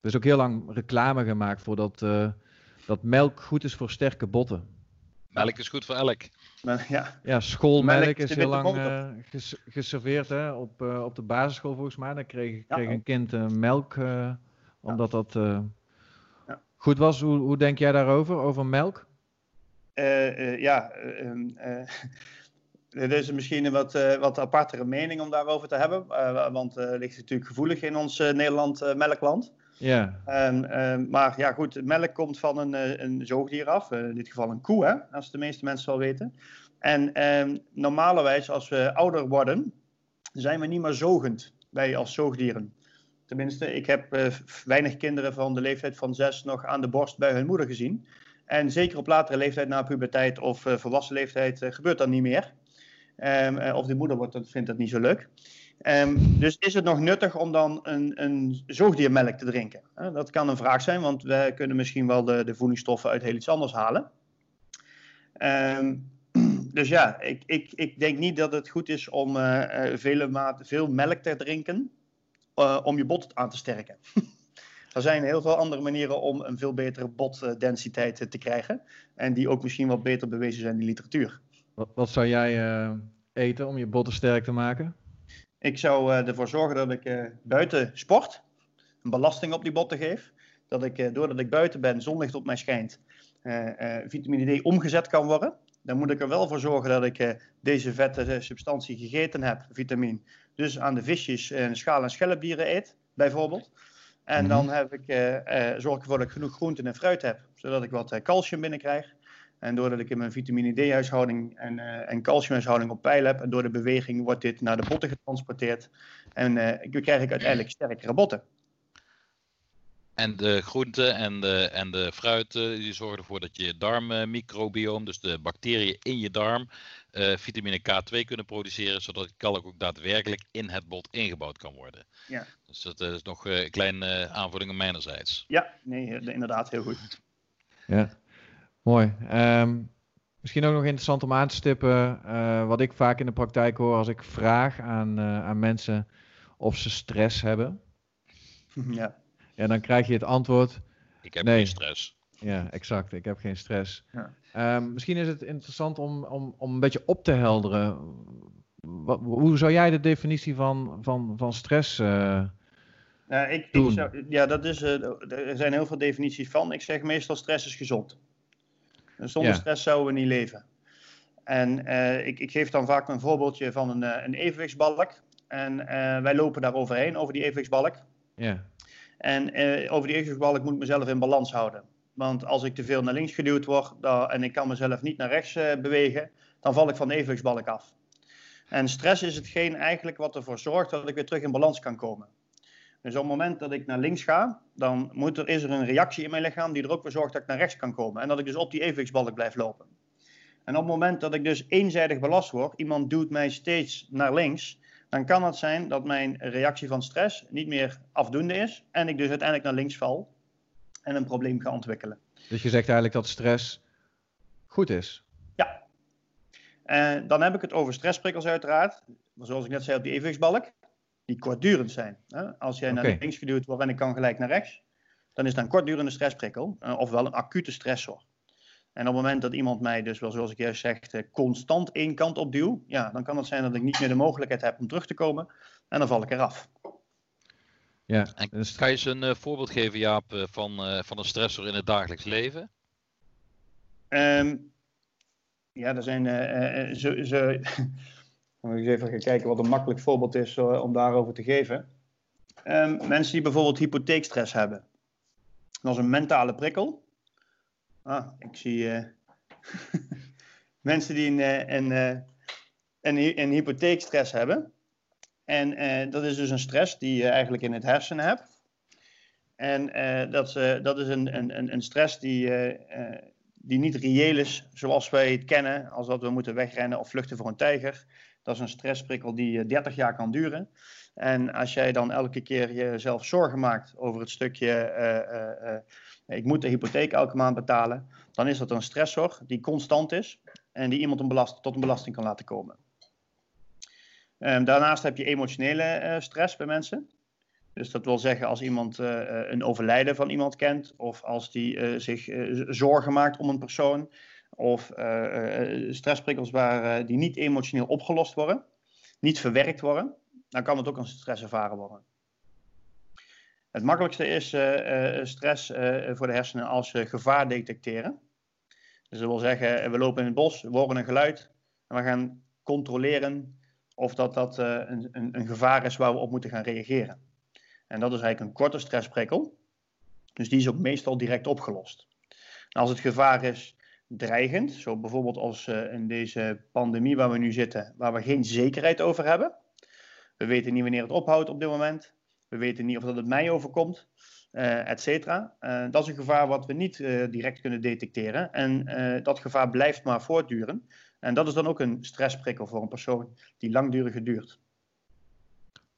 is ook heel lang reclame gemaakt voor dat, eh, dat melk goed is voor sterke botten. Melk is goed voor elk. Ja. Ja, schoolmelk Melk is heel lang eh, ges- geserveerd hè, op, eh, op de basisschool volgens mij. Dan kreeg, Ja, kreeg een kind eh, melk, omdat dat Ja. goed was. Hoe, hoe denk jij daarover, over melk? Ja, eh, ehm, eh, het <laughs> is misschien een wat, wat apartere mening om daarover te hebben. want het ligt natuurlijk gevoelig in ons Nederland melkland. Ja, ehm, maar ja, goed, melk komt van een, eh, een zoogdier af. eh, in dit geval een koe, hè, als de meeste mensen wel weten. En ehm normalerwijs, als we ouder worden, zijn we niet meer zogend, wij als zoogdieren. Tenminste, ik heb eh, weinig kinderen van de leeftijd van zes nog aan de borst bij hun moeder gezien. En zeker op latere leeftijd, na puberteit of volwassen leeftijd, gebeurt dat niet meer. Ehm, eh, of de moeder wordt, vindt dat niet zo leuk. Ehm, dus is het nog nuttig om dan een, een zoogdiermelk te drinken? Dat kan een vraag zijn, want wij kunnen misschien wel de, de voedingsstoffen uit heel iets anders halen. Ehm, <clears throat> dus ja, ik, ik, ik denk niet dat het goed is om eh, eh, vele veel melk te drinken eh, om je bot aan te sterken. <laughs> er zijn heel veel andere manieren om een veel betere botdensiteit te krijgen. En die ook misschien wat beter bewezen zijn in de literatuur. wat, wat zou jij eten om je botten sterk te maken? Ik zou eh, ervoor zorgen dat ik eh, buiten sport een belasting op die botten geef. Dat ik, eh, doordat ik buiten ben, zonlicht op mij schijnt, vitamine D omgezet kan worden. Dan moet ik er wel voor zorgen dat ik deze vette substantie gegeten heb, vitamine. Dus aan de visjes en schaal- en schelpdieren eet, bijvoorbeeld. En Mhm. dan heb ik, zorg ik ervoor dat ik genoeg groenten en fruit heb, zodat ik wat calcium binnenkrijg. En doordat ik in mijn vitamine D-huishouding en, eh, en calciumhuishouding op peil heb, en door de beweging wordt dit naar de botten getransporteerd. En eh, dan krijg ik uiteindelijk sterkere botten. En de groenten en de, en de fruiten die zorgen ervoor dat je darmmicrobioom, dus de bacteriën in je darm, eh, vitamine K2 kunnen produceren, zodat kalk ook daadwerkelijk in het bot ingebouwd kan worden. Ja. Dus dat is nog een kleine eh, aanvulling op mijnerzijds. Ja, nee, inderdaad, heel goed. Ja, mooi. Ehm, misschien ook nog interessant om aan te stippen, eh, wat ik vaak in de praktijk hoor als ik vraag aan, eh, aan mensen of ze stress hebben. <laughs> ja. Ja, dan krijg je het antwoord, Ik heb Nee. geen stress. ja, exact, ik heb geen stress. Ja. Ehm, misschien is het interessant om, om, om een beetje op te helderen. Wat, hoe zou jij de definitie van, van, van stress... eh, Nou, ik, zou, ja, dat is, er zijn heel veel definities van. Ik zeg meestal stress is gezond. En zonder Ja. stress zouden we niet leven. En ik, ik, geef dan vaak een voorbeeldje van een, een evenwichtsbalk. En wij lopen daar overheen, over die evenwichtsbalk. Ja. En over die evenwichtsbalk moet ik mezelf in balans houden. Want als ik te veel naar links geduwd word en ik kan mezelf niet naar rechts bewegen, dan val ik van de evenwichtsbalk af. En stress is hetgeen eigenlijk wat ervoor zorgt dat ik weer terug in balans kan komen. Dus op het moment dat ik naar links ga, dan moet er, is er een reactie in mijn lichaam die er ook voor zorgt dat ik naar rechts kan komen. En dat ik dus op die evenwichtsbalk blijf lopen. En op het moment dat ik dus eenzijdig belast word, iemand duwt mij steeds naar links, dan kan het zijn dat mijn reactie van stress niet meer afdoende is. En ik dus uiteindelijk naar links val en een probleem ga ontwikkelen. Dus je zegt eigenlijk dat stress goed is? Ja. Dan heb ik het over stressprikkels uiteraard. Zoals ik net zei op die evenwichtsbalk die kortdurend zijn. Als jij naar links geduwd wordt en ik kan gelijk naar rechts, dan is dat een kortdurende stressprikkel, uh, ofwel een acute stressor. En op het moment dat iemand mij dus, wel zoals ik juist zeg, eh, constant één kant op duw, ja, dan kan het zijn dat ik niet meer de mogelijkheid heb om terug te komen en dan val ik eraf. Ja, en dus... Ga je eens een uh, voorbeeld geven, Jaap, van, van een stressor in het dagelijks leven? Um, ja, er zijn zo, zo Dan eens even gaan kijken wat een makkelijk voorbeeld is uh, om daarover te geven. Um, mensen die bijvoorbeeld hypotheekstress hebben. Dat is een mentale prikkel. Ah, ik zie uh, <laughs> mensen die een, eh, een, hypotheekstress hebben. En dat is dus een stress die je eigenlijk in het hersenen hebt. En dat, dat is een, een, een stress die, die niet reëel is zoals wij het kennen, als dat we moeten wegrennen of vluchten voor een tijger. Dat is een stressprikkel die 30 jaar kan duren. En als jij dan elke keer jezelf zorgen maakt over het stukje, uh, uh, ik moet de hypotheek elke maand betalen, dan is dat een stressor die constant is en die iemand tot een belasting kan laten komen. Um, daarnaast heb je emotionele stress bij mensen. Dus dat wil zeggen als iemand een overlijden van iemand kent, of als die zich zorgen maakt om een persoon, of stressprikkels waar, die niet emotioneel opgelost worden, niet verwerkt worden, dan kan het ook een stress ervaren worden. Het makkelijkste is stress voor de hersenen als gevaar detecteren. Dus dat wil zeggen, we lopen in het bos, we horen een geluid en we gaan controleren of dat, dat een, een gevaar is waar we op moeten gaan reageren. En dat is eigenlijk een korte stressprikkel. Dus die is ook meestal direct opgelost. En als het gevaar is dreigend. Zo bijvoorbeeld als uh, in deze pandemie waar we nu zitten, waar we geen zekerheid over hebben. We weten niet wanneer het ophoudt op dit moment. We weten niet of dat het mij overkomt, uh, et cetera. Uh, dat is een gevaar wat we niet direct kunnen detecteren. En dat gevaar blijft maar voortduren. En dat is dan ook een stressprikkel voor een persoon die langdurig duurt.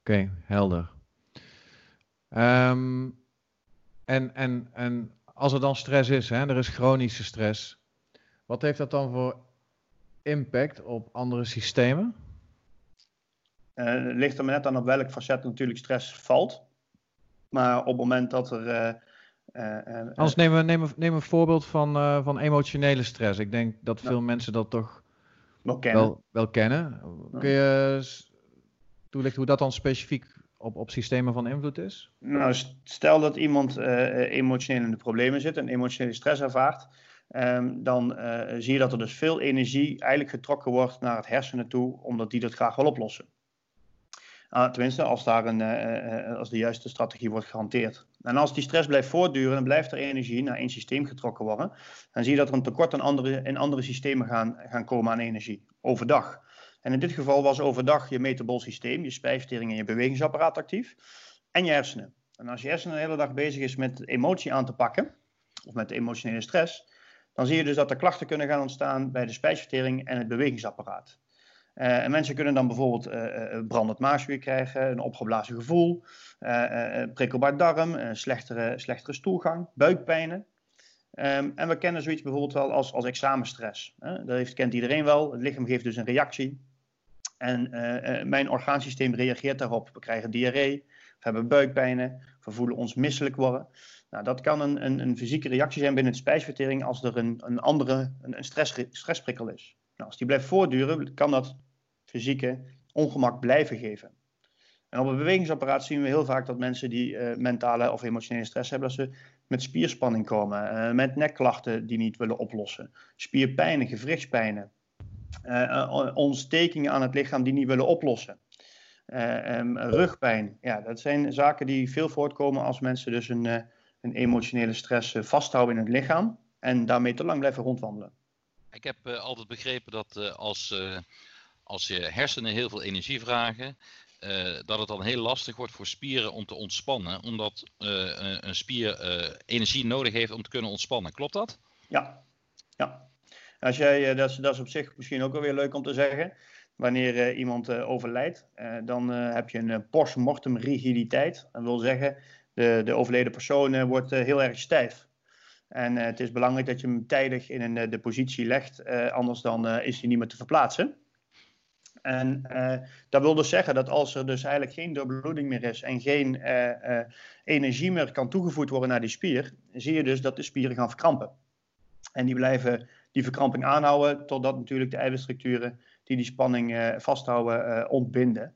Oké, helder. Um, en, en, en als er dan stress is, hè, er is chronische stress, wat heeft dat dan voor impact op andere systemen? Uh, het ligt er maar net aan op welk facet natuurlijk stress valt. Maar op het moment dat er. Uh, uh, Anders neem, neem, neem een voorbeeld van, van emotionele stress. Ik denk dat veel mensen dat toch wel kennen. Wel, wel kennen. Kun je toelichten hoe dat dan specifiek op, op systemen van invloed is? Nou, stel dat iemand emotioneel in de problemen zit en emotionele stress ervaart Um, dan uh, zie je dat er dus veel energie eigenlijk getrokken wordt naar het hersenen toe, omdat die dat graag wil oplossen. Uh, tenminste, als, daar een, als de juiste strategie wordt gehanteerd. En als die stress blijft voortduren, dan blijft er energie naar één systeem getrokken worden. Dan zie je dat er een tekort aan andere, in andere systemen gaan, gaan komen aan energie, overdag. En in dit geval was overdag je metabol systeem, je spijsvertering en je bewegingsapparaat actief. En je hersenen. En als je hersenen de hele dag bezig is met emotie aan te pakken, of met emotionele stress, dan zie je dus dat er klachten kunnen gaan ontstaan bij de spijsvertering en het bewegingsapparaat. Uh, en mensen kunnen dan bijvoorbeeld uh, brandend maagzuur krijgen, een opgeblazen gevoel, prikkelbaar darm, slechtere, slechtere stoelgang, buikpijnen. Um, en we kennen zoiets bijvoorbeeld wel als, als examenstress. dat heeft, kent iedereen wel. Het lichaam geeft dus een reactie. En mijn orgaansysteem reageert daarop. We krijgen diarree, we hebben buikpijnen, we voelen ons misselijk worden. Nou, dat kan een, een, een, fysieke reactie zijn binnen de spijsvertering als er een, een andere een, een stress, stressprikkel is. Nou, als die blijft voortduren, kan dat fysieke ongemak blijven geven. En op het bewegingsapparaat zien we heel vaak dat mensen die uh, mentale of emotionele stress hebben, dat ze met spierspanning komen, met nekklachten die niet willen oplossen, spierpijnen, gewrichtspijnen. Ontstekingen aan het lichaam die niet willen oplossen. Um, rugpijn, ja, dat zijn zaken die veel voortkomen als mensen dus een, een emotionele stress vasthouden in het lichaam en daarmee te lang blijven rondwandelen. Ik heb altijd begrepen dat als, als je hersenen heel veel energie vragen, dat het dan heel lastig wordt voor spieren om te ontspannen, omdat een spier energie nodig heeft om te kunnen ontspannen. Klopt dat? Ja, ja. Als jij, dat, is, dat is op zich misschien ook wel weer leuk om te zeggen. Wanneer iemand overlijdt, dan heb je een postmortem rigiditeit. Dat wil zeggen, de, de overleden persoon wordt heel erg stijf. En het is belangrijk dat je hem tijdig in een, de positie legt, anders dan is hij niet meer te verplaatsen. En uh, dat wil dus zeggen dat als er dus eigenlijk geen doorbloeding meer is en geen energie meer kan toegevoegd worden naar die spier, zie je dus dat de spieren gaan verkrampen. En die blijven die verkramping aanhouden totdat natuurlijk de eiwitstructuren die die spanning vasthouden ontbinden.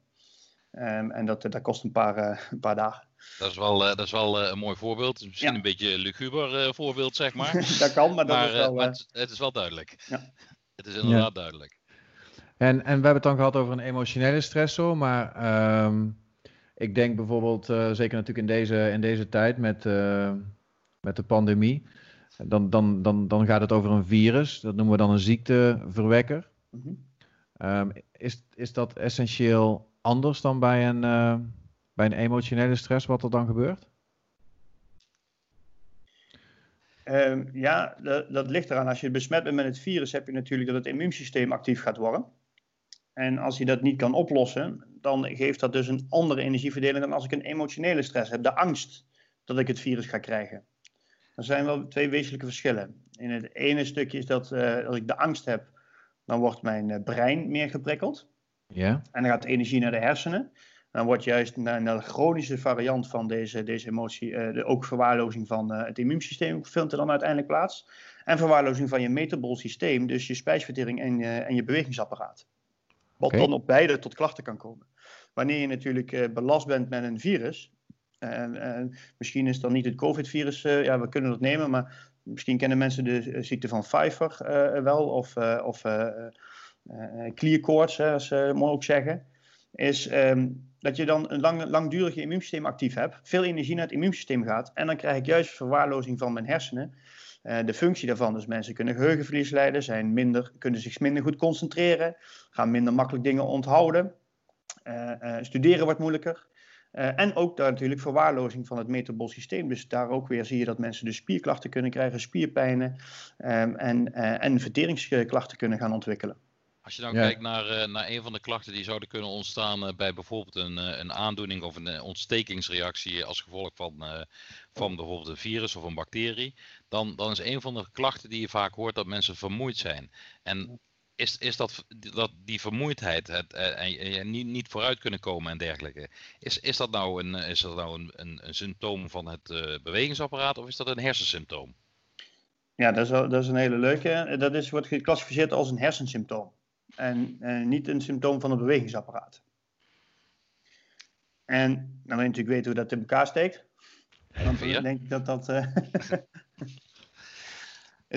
Um, en dat, dat kost een paar, een paar dagen. Dat is wel, dat is wel een mooi voorbeeld. Misschien ja. een beetje een luguber voorbeeld, zeg maar. <laughs> dat kan, maar, dat maar, is wel... maar het, het, is wel duidelijk. Ja. Het is inderdaad ja. duidelijk. En, en we hebben het dan gehad over een emotionele stressor, maar um, ik denk bijvoorbeeld, uh, zeker natuurlijk in deze, in deze tijd met, uh, met de pandemie, dan, dan, dan, dan gaat het over een virus, dat noemen we dan een ziekteverwekker. Mm -hmm. um, is, is dat essentieel anders dan bij een, uh, bij een emotionele stress, wat er dan gebeurt? Um, ja, dat, dat, ligt eraan. Als je besmet bent met het virus, heb je natuurlijk dat het immuunsysteem actief gaat worden. En als je dat niet kan oplossen, dan geeft dat dus een andere energieverdeling dan als ik een emotionele stress heb. De angst dat ik het virus ga krijgen. Er zijn wel twee wezenlijke verschillen. In het ene stukje is dat uh, als ik de angst heb, dan wordt mijn uh, brein meer geprikkeld. Ja. En dan gaat de energie naar de hersenen. Dan wordt juist naar, naar de chronische variant van deze, deze emotie, uh, de, ook verwaarlozing van het immuunsysteem vindt er dan uiteindelijk plaats. En verwaarlozing van je metabol systeem, dus je spijsvertering en, en je bewegingsapparaat. Wat okay. dan op beide tot klachten kan komen. Wanneer je natuurlijk belast bent met een virus, en, en misschien is dan niet het COVID-virus, uh, ja, we kunnen dat nemen, maar misschien kennen mensen de uh, ziekte van Pfeiffer wel, of, of clear koorts, als ze ook zeggen. Is um, dat je dan een lang, langdurig immuunsysteem actief hebt, veel energie naar het immuunsysteem gaat, en dan krijg ik juist verwaarlozing van mijn hersenen. De functie daarvan, dus mensen kunnen geheugenverlies lijden, zijn minder, kunnen zich minder goed concentreren, gaan minder makkelijk dingen onthouden. Studeren wordt moeilijker. En ook daar natuurlijk verwaarlozing van het metabol systeem. Dus daar ook weer zie je dat mensen dus spierklachten kunnen krijgen, spierpijnen um, en, en verteringsklachten kunnen gaan ontwikkelen. Als je dan ja. kijkt naar, uh, naar een van de klachten die zouden kunnen ontstaan bij bijvoorbeeld een, een aandoening of een ontstekingsreactie als gevolg van, van bijvoorbeeld een virus of een bacterie, dan, dan is een van de klachten die je vaak hoort dat mensen vermoeid zijn. En is, is dat, dat die vermoeidheid het, en niet, niet vooruit kunnen komen en dergelijke, is, is dat nou een, is dat nou een, een, een symptoom van het bewegingsapparaat of is dat een hersensymptoom? Ja, dat is, dat is een hele leuke. Dat is, wordt geclassificeerd als een hersensymptoom en uh, niet een symptoom van het bewegingsapparaat. En dan wil je natuurlijk weten hoe dat in elkaar steekt. Dan ja. denk ik dat dat. Uh, <laughs>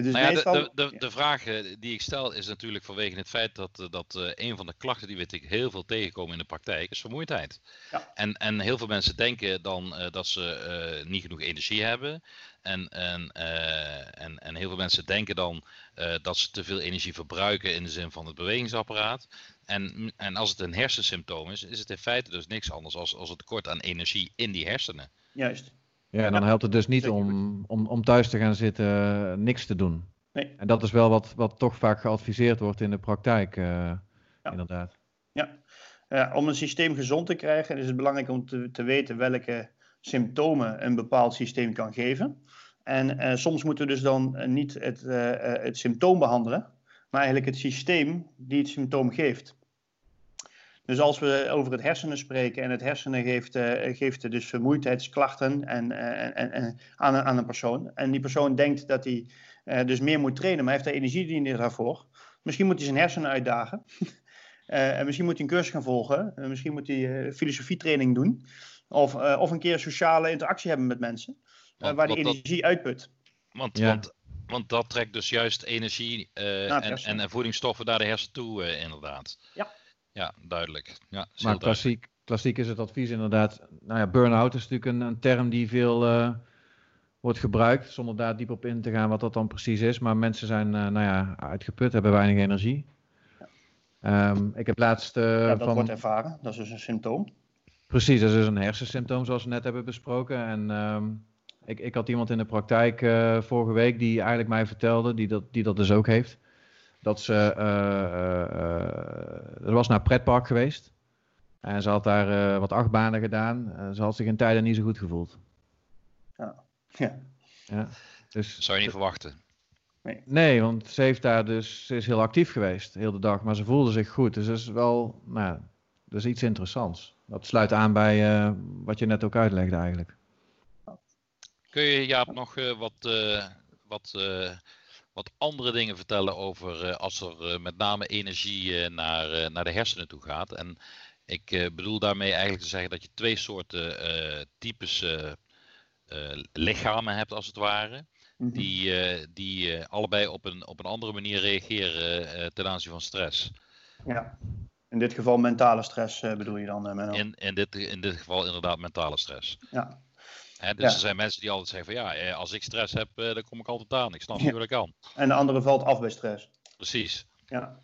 dus nou ja, meestal... de, de, de, de, vraag die ik stel is natuurlijk vanwege het feit dat, eh, dat uh, een van de klachten die we heel veel tegenkomen in de praktijk is vermoeidheid. Ja. En, en heel veel mensen denken dan uh, dat ze niet genoeg energie hebben. En, en, en, en heel veel mensen denken dan dat ze te veel energie verbruiken in de zin van het bewegingsapparaat. En, en als het een hersensymptoom is, is het in feite dus niks anders als, als het tekort aan energie in die hersenen. Juist. Ja, en dan helpt het dus niet om, om, om thuis te gaan zitten, niks te doen. Nee. En dat is wel wat, wat toch vaak geadviseerd wordt in de praktijk, uh, ja. inderdaad. Ja. om een systeem gezond te krijgen is het belangrijk om te, te weten welke symptomen een bepaald systeem kan geven. En uh, soms moeten we dus dan niet het, het symptoom behandelen, maar eigenlijk het systeem die het symptoom geeft. Dus als we over het hersenen spreken en het hersenen geeft, uh, geeft dus vermoeidheidsklachten en, uh, en, en, aan, een, aan een persoon. En die persoon denkt dat hij uh, dus meer moet trainen, maar heeft daar energie niet daarvoor. Misschien moet hij zijn hersenen uitdagen. <laughs> en misschien moet hij een cursus gaan volgen. misschien moet hij filosofietraining doen. Of, of een keer sociale interactie hebben met mensen. Want, waar die energie dat, uitput. Want, ja. want Want dat trekt dus juist energie uh, en, en, en, voedingsstoffen naar de hersen toe, uh, inderdaad. Ja. Ja, duidelijk. Ja, maar klassiek, klassiek is het advies inderdaad. Nou ja, burn-out is natuurlijk een, een term die veel uh, wordt gebruikt, zonder daar diep op in te gaan wat dat dan precies is. Maar mensen zijn nou ja, uitgeput, hebben weinig energie. Ja. Um, ik heb laatst. ja, dat wordt ervaren, dat is dus een symptoom. Precies, dat is dus een hersensymptoom zoals we net hebben besproken. En um, ik, ik had iemand in de praktijk uh, vorige week die eigenlijk mij vertelde, die dat, die dat dus ook heeft. Dat ze, uh, uh, was naar pretpark geweest. En ze had daar wat achtbanen gedaan. En ze had zich in tijden niet zo goed gevoeld. Ja. ja. ja. Dus, Zou je niet verwachten? Nee. nee, want ze heeft daar dus, ze is heel actief geweest, heel de dag, maar ze voelde zich goed. Dus dat is wel, nou, dat is iets interessants. Dat sluit aan bij wat je net ook uitlegde eigenlijk. Kun je Jaap nog uh, wat, uh, wat, uh, wat andere dingen vertellen over als er met name energie naar, naar de hersenen toe gaat? En ik bedoel daarmee eigenlijk te zeggen dat je twee soorten types lichamen hebt als het ware. -hmm. Die, die allebei op een, op een andere manier reageren ten aanzien van stress. Ja, in dit geval mentale stress bedoel je dan, Menno? In, in, dit, in dit geval inderdaad mentale stress. Ja, dus er zijn mensen die altijd zeggen van ja, eh, als ik stress heb, eh, dan kom ik altijd aan. Ik snap niet hoe dat kan. En de andere valt af bij stress. Precies. Ja,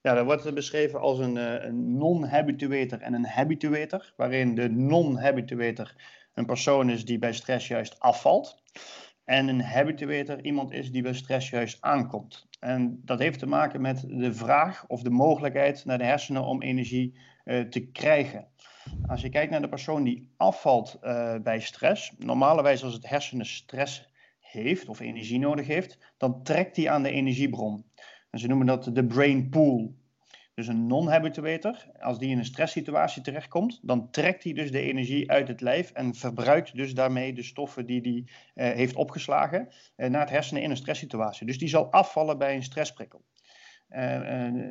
ja dat wordt beschreven als een, eh, een non-habituator en een habituator. Waarin de non-habituator een persoon is die bij stress juist afvalt. En een habituator iemand is die bij stress juist aankomt. En dat heeft te maken met de vraag of de mogelijkheid naar de hersenen om energie uh, te krijgen. Als je kijkt naar de persoon die afvalt uh, bij stress, normalerwijs als het hersenen stress heeft of energie nodig heeft, dan trekt hij aan de energiebron. En ze noemen dat de brain pool. Dus een non-habituator, als die in een stresssituatie terechtkomt, dan trekt hij dus de energie uit het lijf en verbruikt dus daarmee de stoffen die hij uh, heeft opgeslagen uh, naar het hersenen in een stresssituatie. Dus die zal afvallen bij een stressprikkel.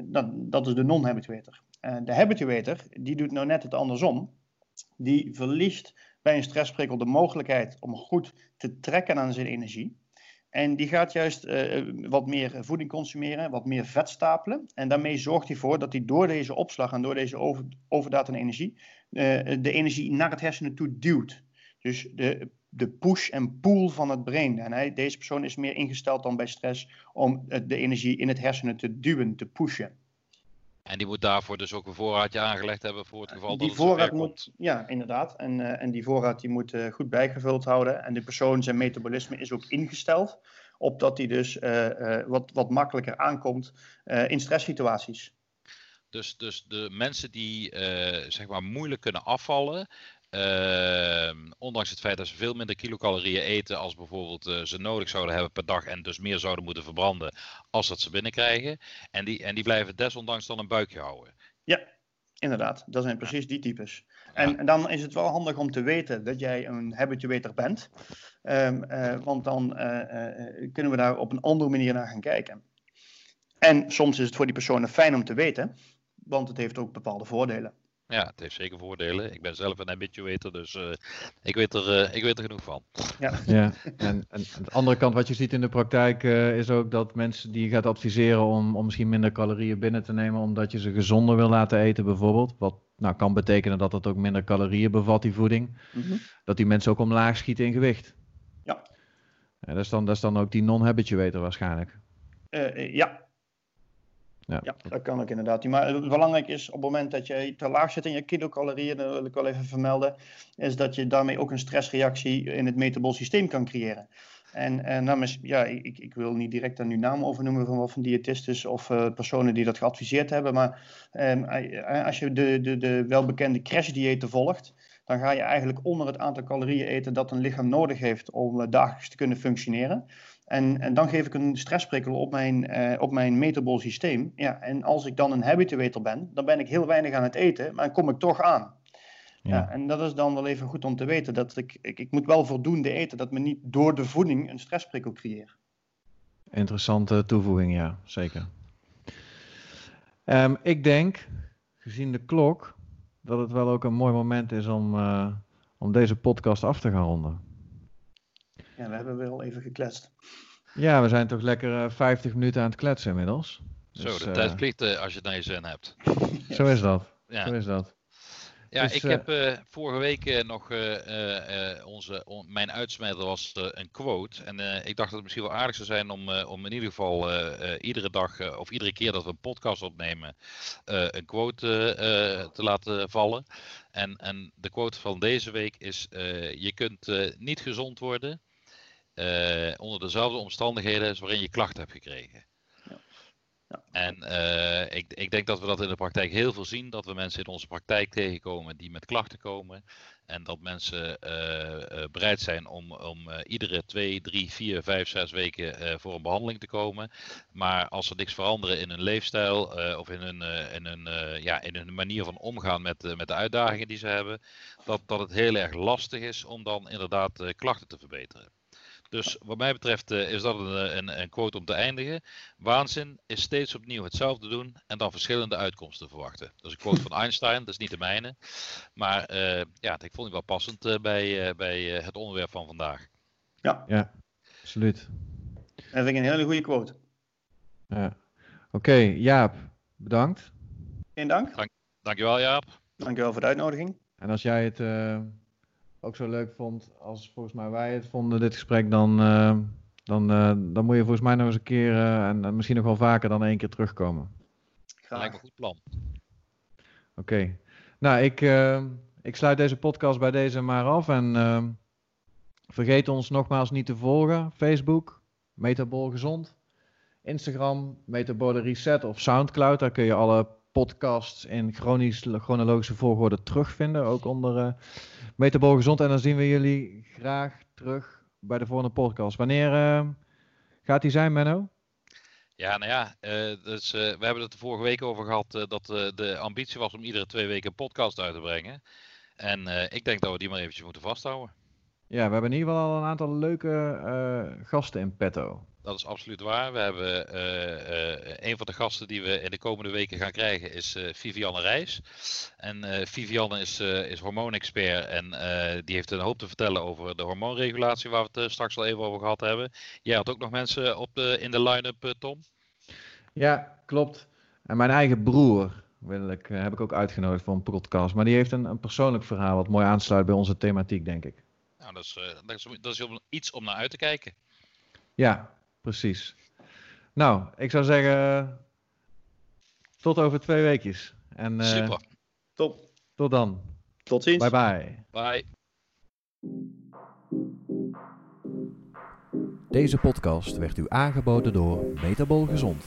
Dat, dat, is de non-habituator. De habituator, die doet nou net het andersom. Die verliest bij een stressprikkel de mogelijkheid om goed te trekken aan zijn energie. En die gaat juist uh, wat meer voeding consumeren, wat meer vet stapelen. En daarmee zorgt hij voor dat hij door deze opslag en door deze over, overdaad aan energie, de energie naar het hersenen toe duwt. Dus de, de push en pull van het brein. En hij, deze persoon is meer ingesteld dan bij stress om de energie in het hersenen te duwen, te pushen. En die moet daarvoor dus ook een voorraadje aangelegd hebben voor het geval die dat het voorraad moet, Ja, inderdaad. En, uh, en die voorraad die moet uh, goed bijgevuld houden. En de persoon, zijn metabolisme is ook ingesteld op dat hij dus uh, wat, wat makkelijker aankomt in stresssituaties. Dus, dus de mensen die zeg maar moeilijk kunnen afvallen, uh, ondanks het feit dat ze veel minder kilocalorieën eten als bijvoorbeeld uh, ze nodig zouden hebben per dag en dus meer zouden moeten verbranden als dat ze binnenkrijgen. En die, en die blijven desondanks dan een buikje houden. Ja, inderdaad. Dat zijn precies die types. En, en, dan is het wel handig om te weten dat jij een habituator bent. Um, uh, want dan kunnen we daar op een andere manier naar gaan kijken. En soms is het voor die personen fijn om te weten, want het heeft ook bepaalde voordelen. Ja, het heeft zeker voordelen. Ik ben zelf een habituator, dus uh, ik, weet er, uh, ik weet er genoeg van. Ja, <laughs> ja. En, en aan de andere kant, wat je ziet in de praktijk, uh, is ook dat mensen die je gaat adviseren om, om misschien minder calorieën binnen te nemen, omdat je ze gezonder wil laten eten bijvoorbeeld. Wat nou, kan betekenen dat het ook minder calorieën bevat, die voeding. Mm -hmm. Dat die mensen ook omlaag schieten in gewicht. Ja. ja dat, is dan, dat is dan ook die non-habituator waarschijnlijk. ja, ja. dat kan ook inderdaad. Maar belangrijk is op het moment dat je te laag zit in je kilocalorieën, dat wil ik wel even vermelden, is dat je daarmee ook een stressreactie in het metabol systeem kan creëren. En, en namens, ja, ik, ik wil niet direct daar nu naam over noemen van van diëtistes of uh, personen die dat geadviseerd hebben, maar um, als je de, de, de welbekende crashdiëten volgt, dan ga je eigenlijk onder het aantal calorieën eten dat een lichaam nodig heeft om uh, dagelijks te kunnen functioneren. En, en, dan geef ik een stressprikkel op mijn, uh, op mijn metabol systeem. Ja, en als ik dan een habituator ben, dan ben ik heel weinig aan het eten, maar dan kom ik toch aan. Ja. ja. en dat is dan wel even goed om te weten. Dat ik, ik, ik moet wel voldoende eten, dat me niet door de voeding een stressprikkel creëer. Interessante toevoeging, ja, zeker. Um, ik denk, gezien de klok, dat het wel ook een mooi moment is om, uh, om deze podcast af te gaan ronden. Ja, we hebben wel even gekletst. Ja, we zijn toch lekker uh, 50 minuten aan het kletsen inmiddels. Zo, dus, de tijd vliegt als je het naar je zin hebt. <laughs> Zo is dat. Ja. Zo is dat. Ja, dus, ik heb uh, vorige week uh, nog uh, onze, on, mijn uitsmijter was een quote. En ik dacht dat het misschien wel aardig zou zijn om, om in ieder geval iedere dag of iedere keer dat we een podcast opnemen, een quote te laten vallen. En, en de quote van deze week is: Je kunt niet gezond worden onder dezelfde omstandigheden waarin je klachten hebt gekregen. En uh, ik, ik, denk dat we dat in de praktijk heel veel zien. Dat we mensen in onze praktijk tegenkomen die met klachten komen. En dat mensen uh, bereid zijn om, om iedere twee, drie, vier, vijf, zes weken voor een behandeling te komen. Maar als er niks veranderen in hun leefstijl of in hun, in, hun, ja, in hun manier van omgaan met, met de uitdagingen die ze hebben. Dat, dat het heel erg lastig is om dan inderdaad klachten te verbeteren. Dus wat mij betreft uh, is dat een, een, een, quote om te eindigen. Waanzin is steeds opnieuw hetzelfde doen en dan verschillende uitkomsten verwachten. Dat is een quote <laughs> van Einstein, dat is niet de mijne. Maar uh, ja, ik vond het wel passend uh, bij, bij het onderwerp van vandaag. Ja, ja absoluut. Dat vind ik een hele goede quote. Ja. Oké, okay, Jaap, bedankt. Geen dank. dank. Dankjewel Jaap. Dankjewel voor de uitnodiging. En als jij het ook zo leuk vond als volgens mij wij het vonden, dit gesprek, dan, uh, dan, uh, dan moet je volgens mij nog eens een keer uh, en misschien nog wel vaker dan één keer terugkomen. Graag. Lijkt me een goed plan. Oké. Okay. Nou, ik, ik sluit deze podcast bij deze maar af en vergeet ons nogmaals niet te volgen. Facebook, Metabol Gezond. Instagram, Metabole Reset of Soundcloud. Daar kun je alle podcasts in chronisch, chronologische volgorde terugvinden. Ook onder uh, Gezond. En dan zien we jullie graag terug bij de volgende podcast. Wanneer uh, gaat die zijn, Menno? Ja, nou ja, uh, dus, we hebben het de vorige week over gehad dat de ambitie was om iedere twee weken een podcast uit te brengen. En ik denk dat we die maar eventjes moeten vasthouden. Ja, we hebben in ieder geval al een aantal leuke gasten in petto. Dat is absoluut waar. We hebben uh, uh, een van de gasten die we in de komende weken gaan krijgen is Vivianne Reis. En Vivianne is, is hormoonexpert en die heeft een hoop te vertellen over de hormoonregulatie waar we het straks al even over gehad hebben. Jij had ook nog mensen op de, in de line-up, Tom? Ja, klopt. En mijn eigen broer wil ik, heb ik ook uitgenodigd voor een podcast. Maar die heeft een, een persoonlijk verhaal wat mooi aansluit bij onze thematiek, denk ik. Nou, dat is, dat is, dat is iets om naar uit te kijken. Ja, precies. Nou, ik zou zeggen, tot over twee weekjes. En, uh, Super. Top. Tot dan. Tot ziens. Bye bye. Bye. Deze podcast werd u aangeboden door Metabol Gezond.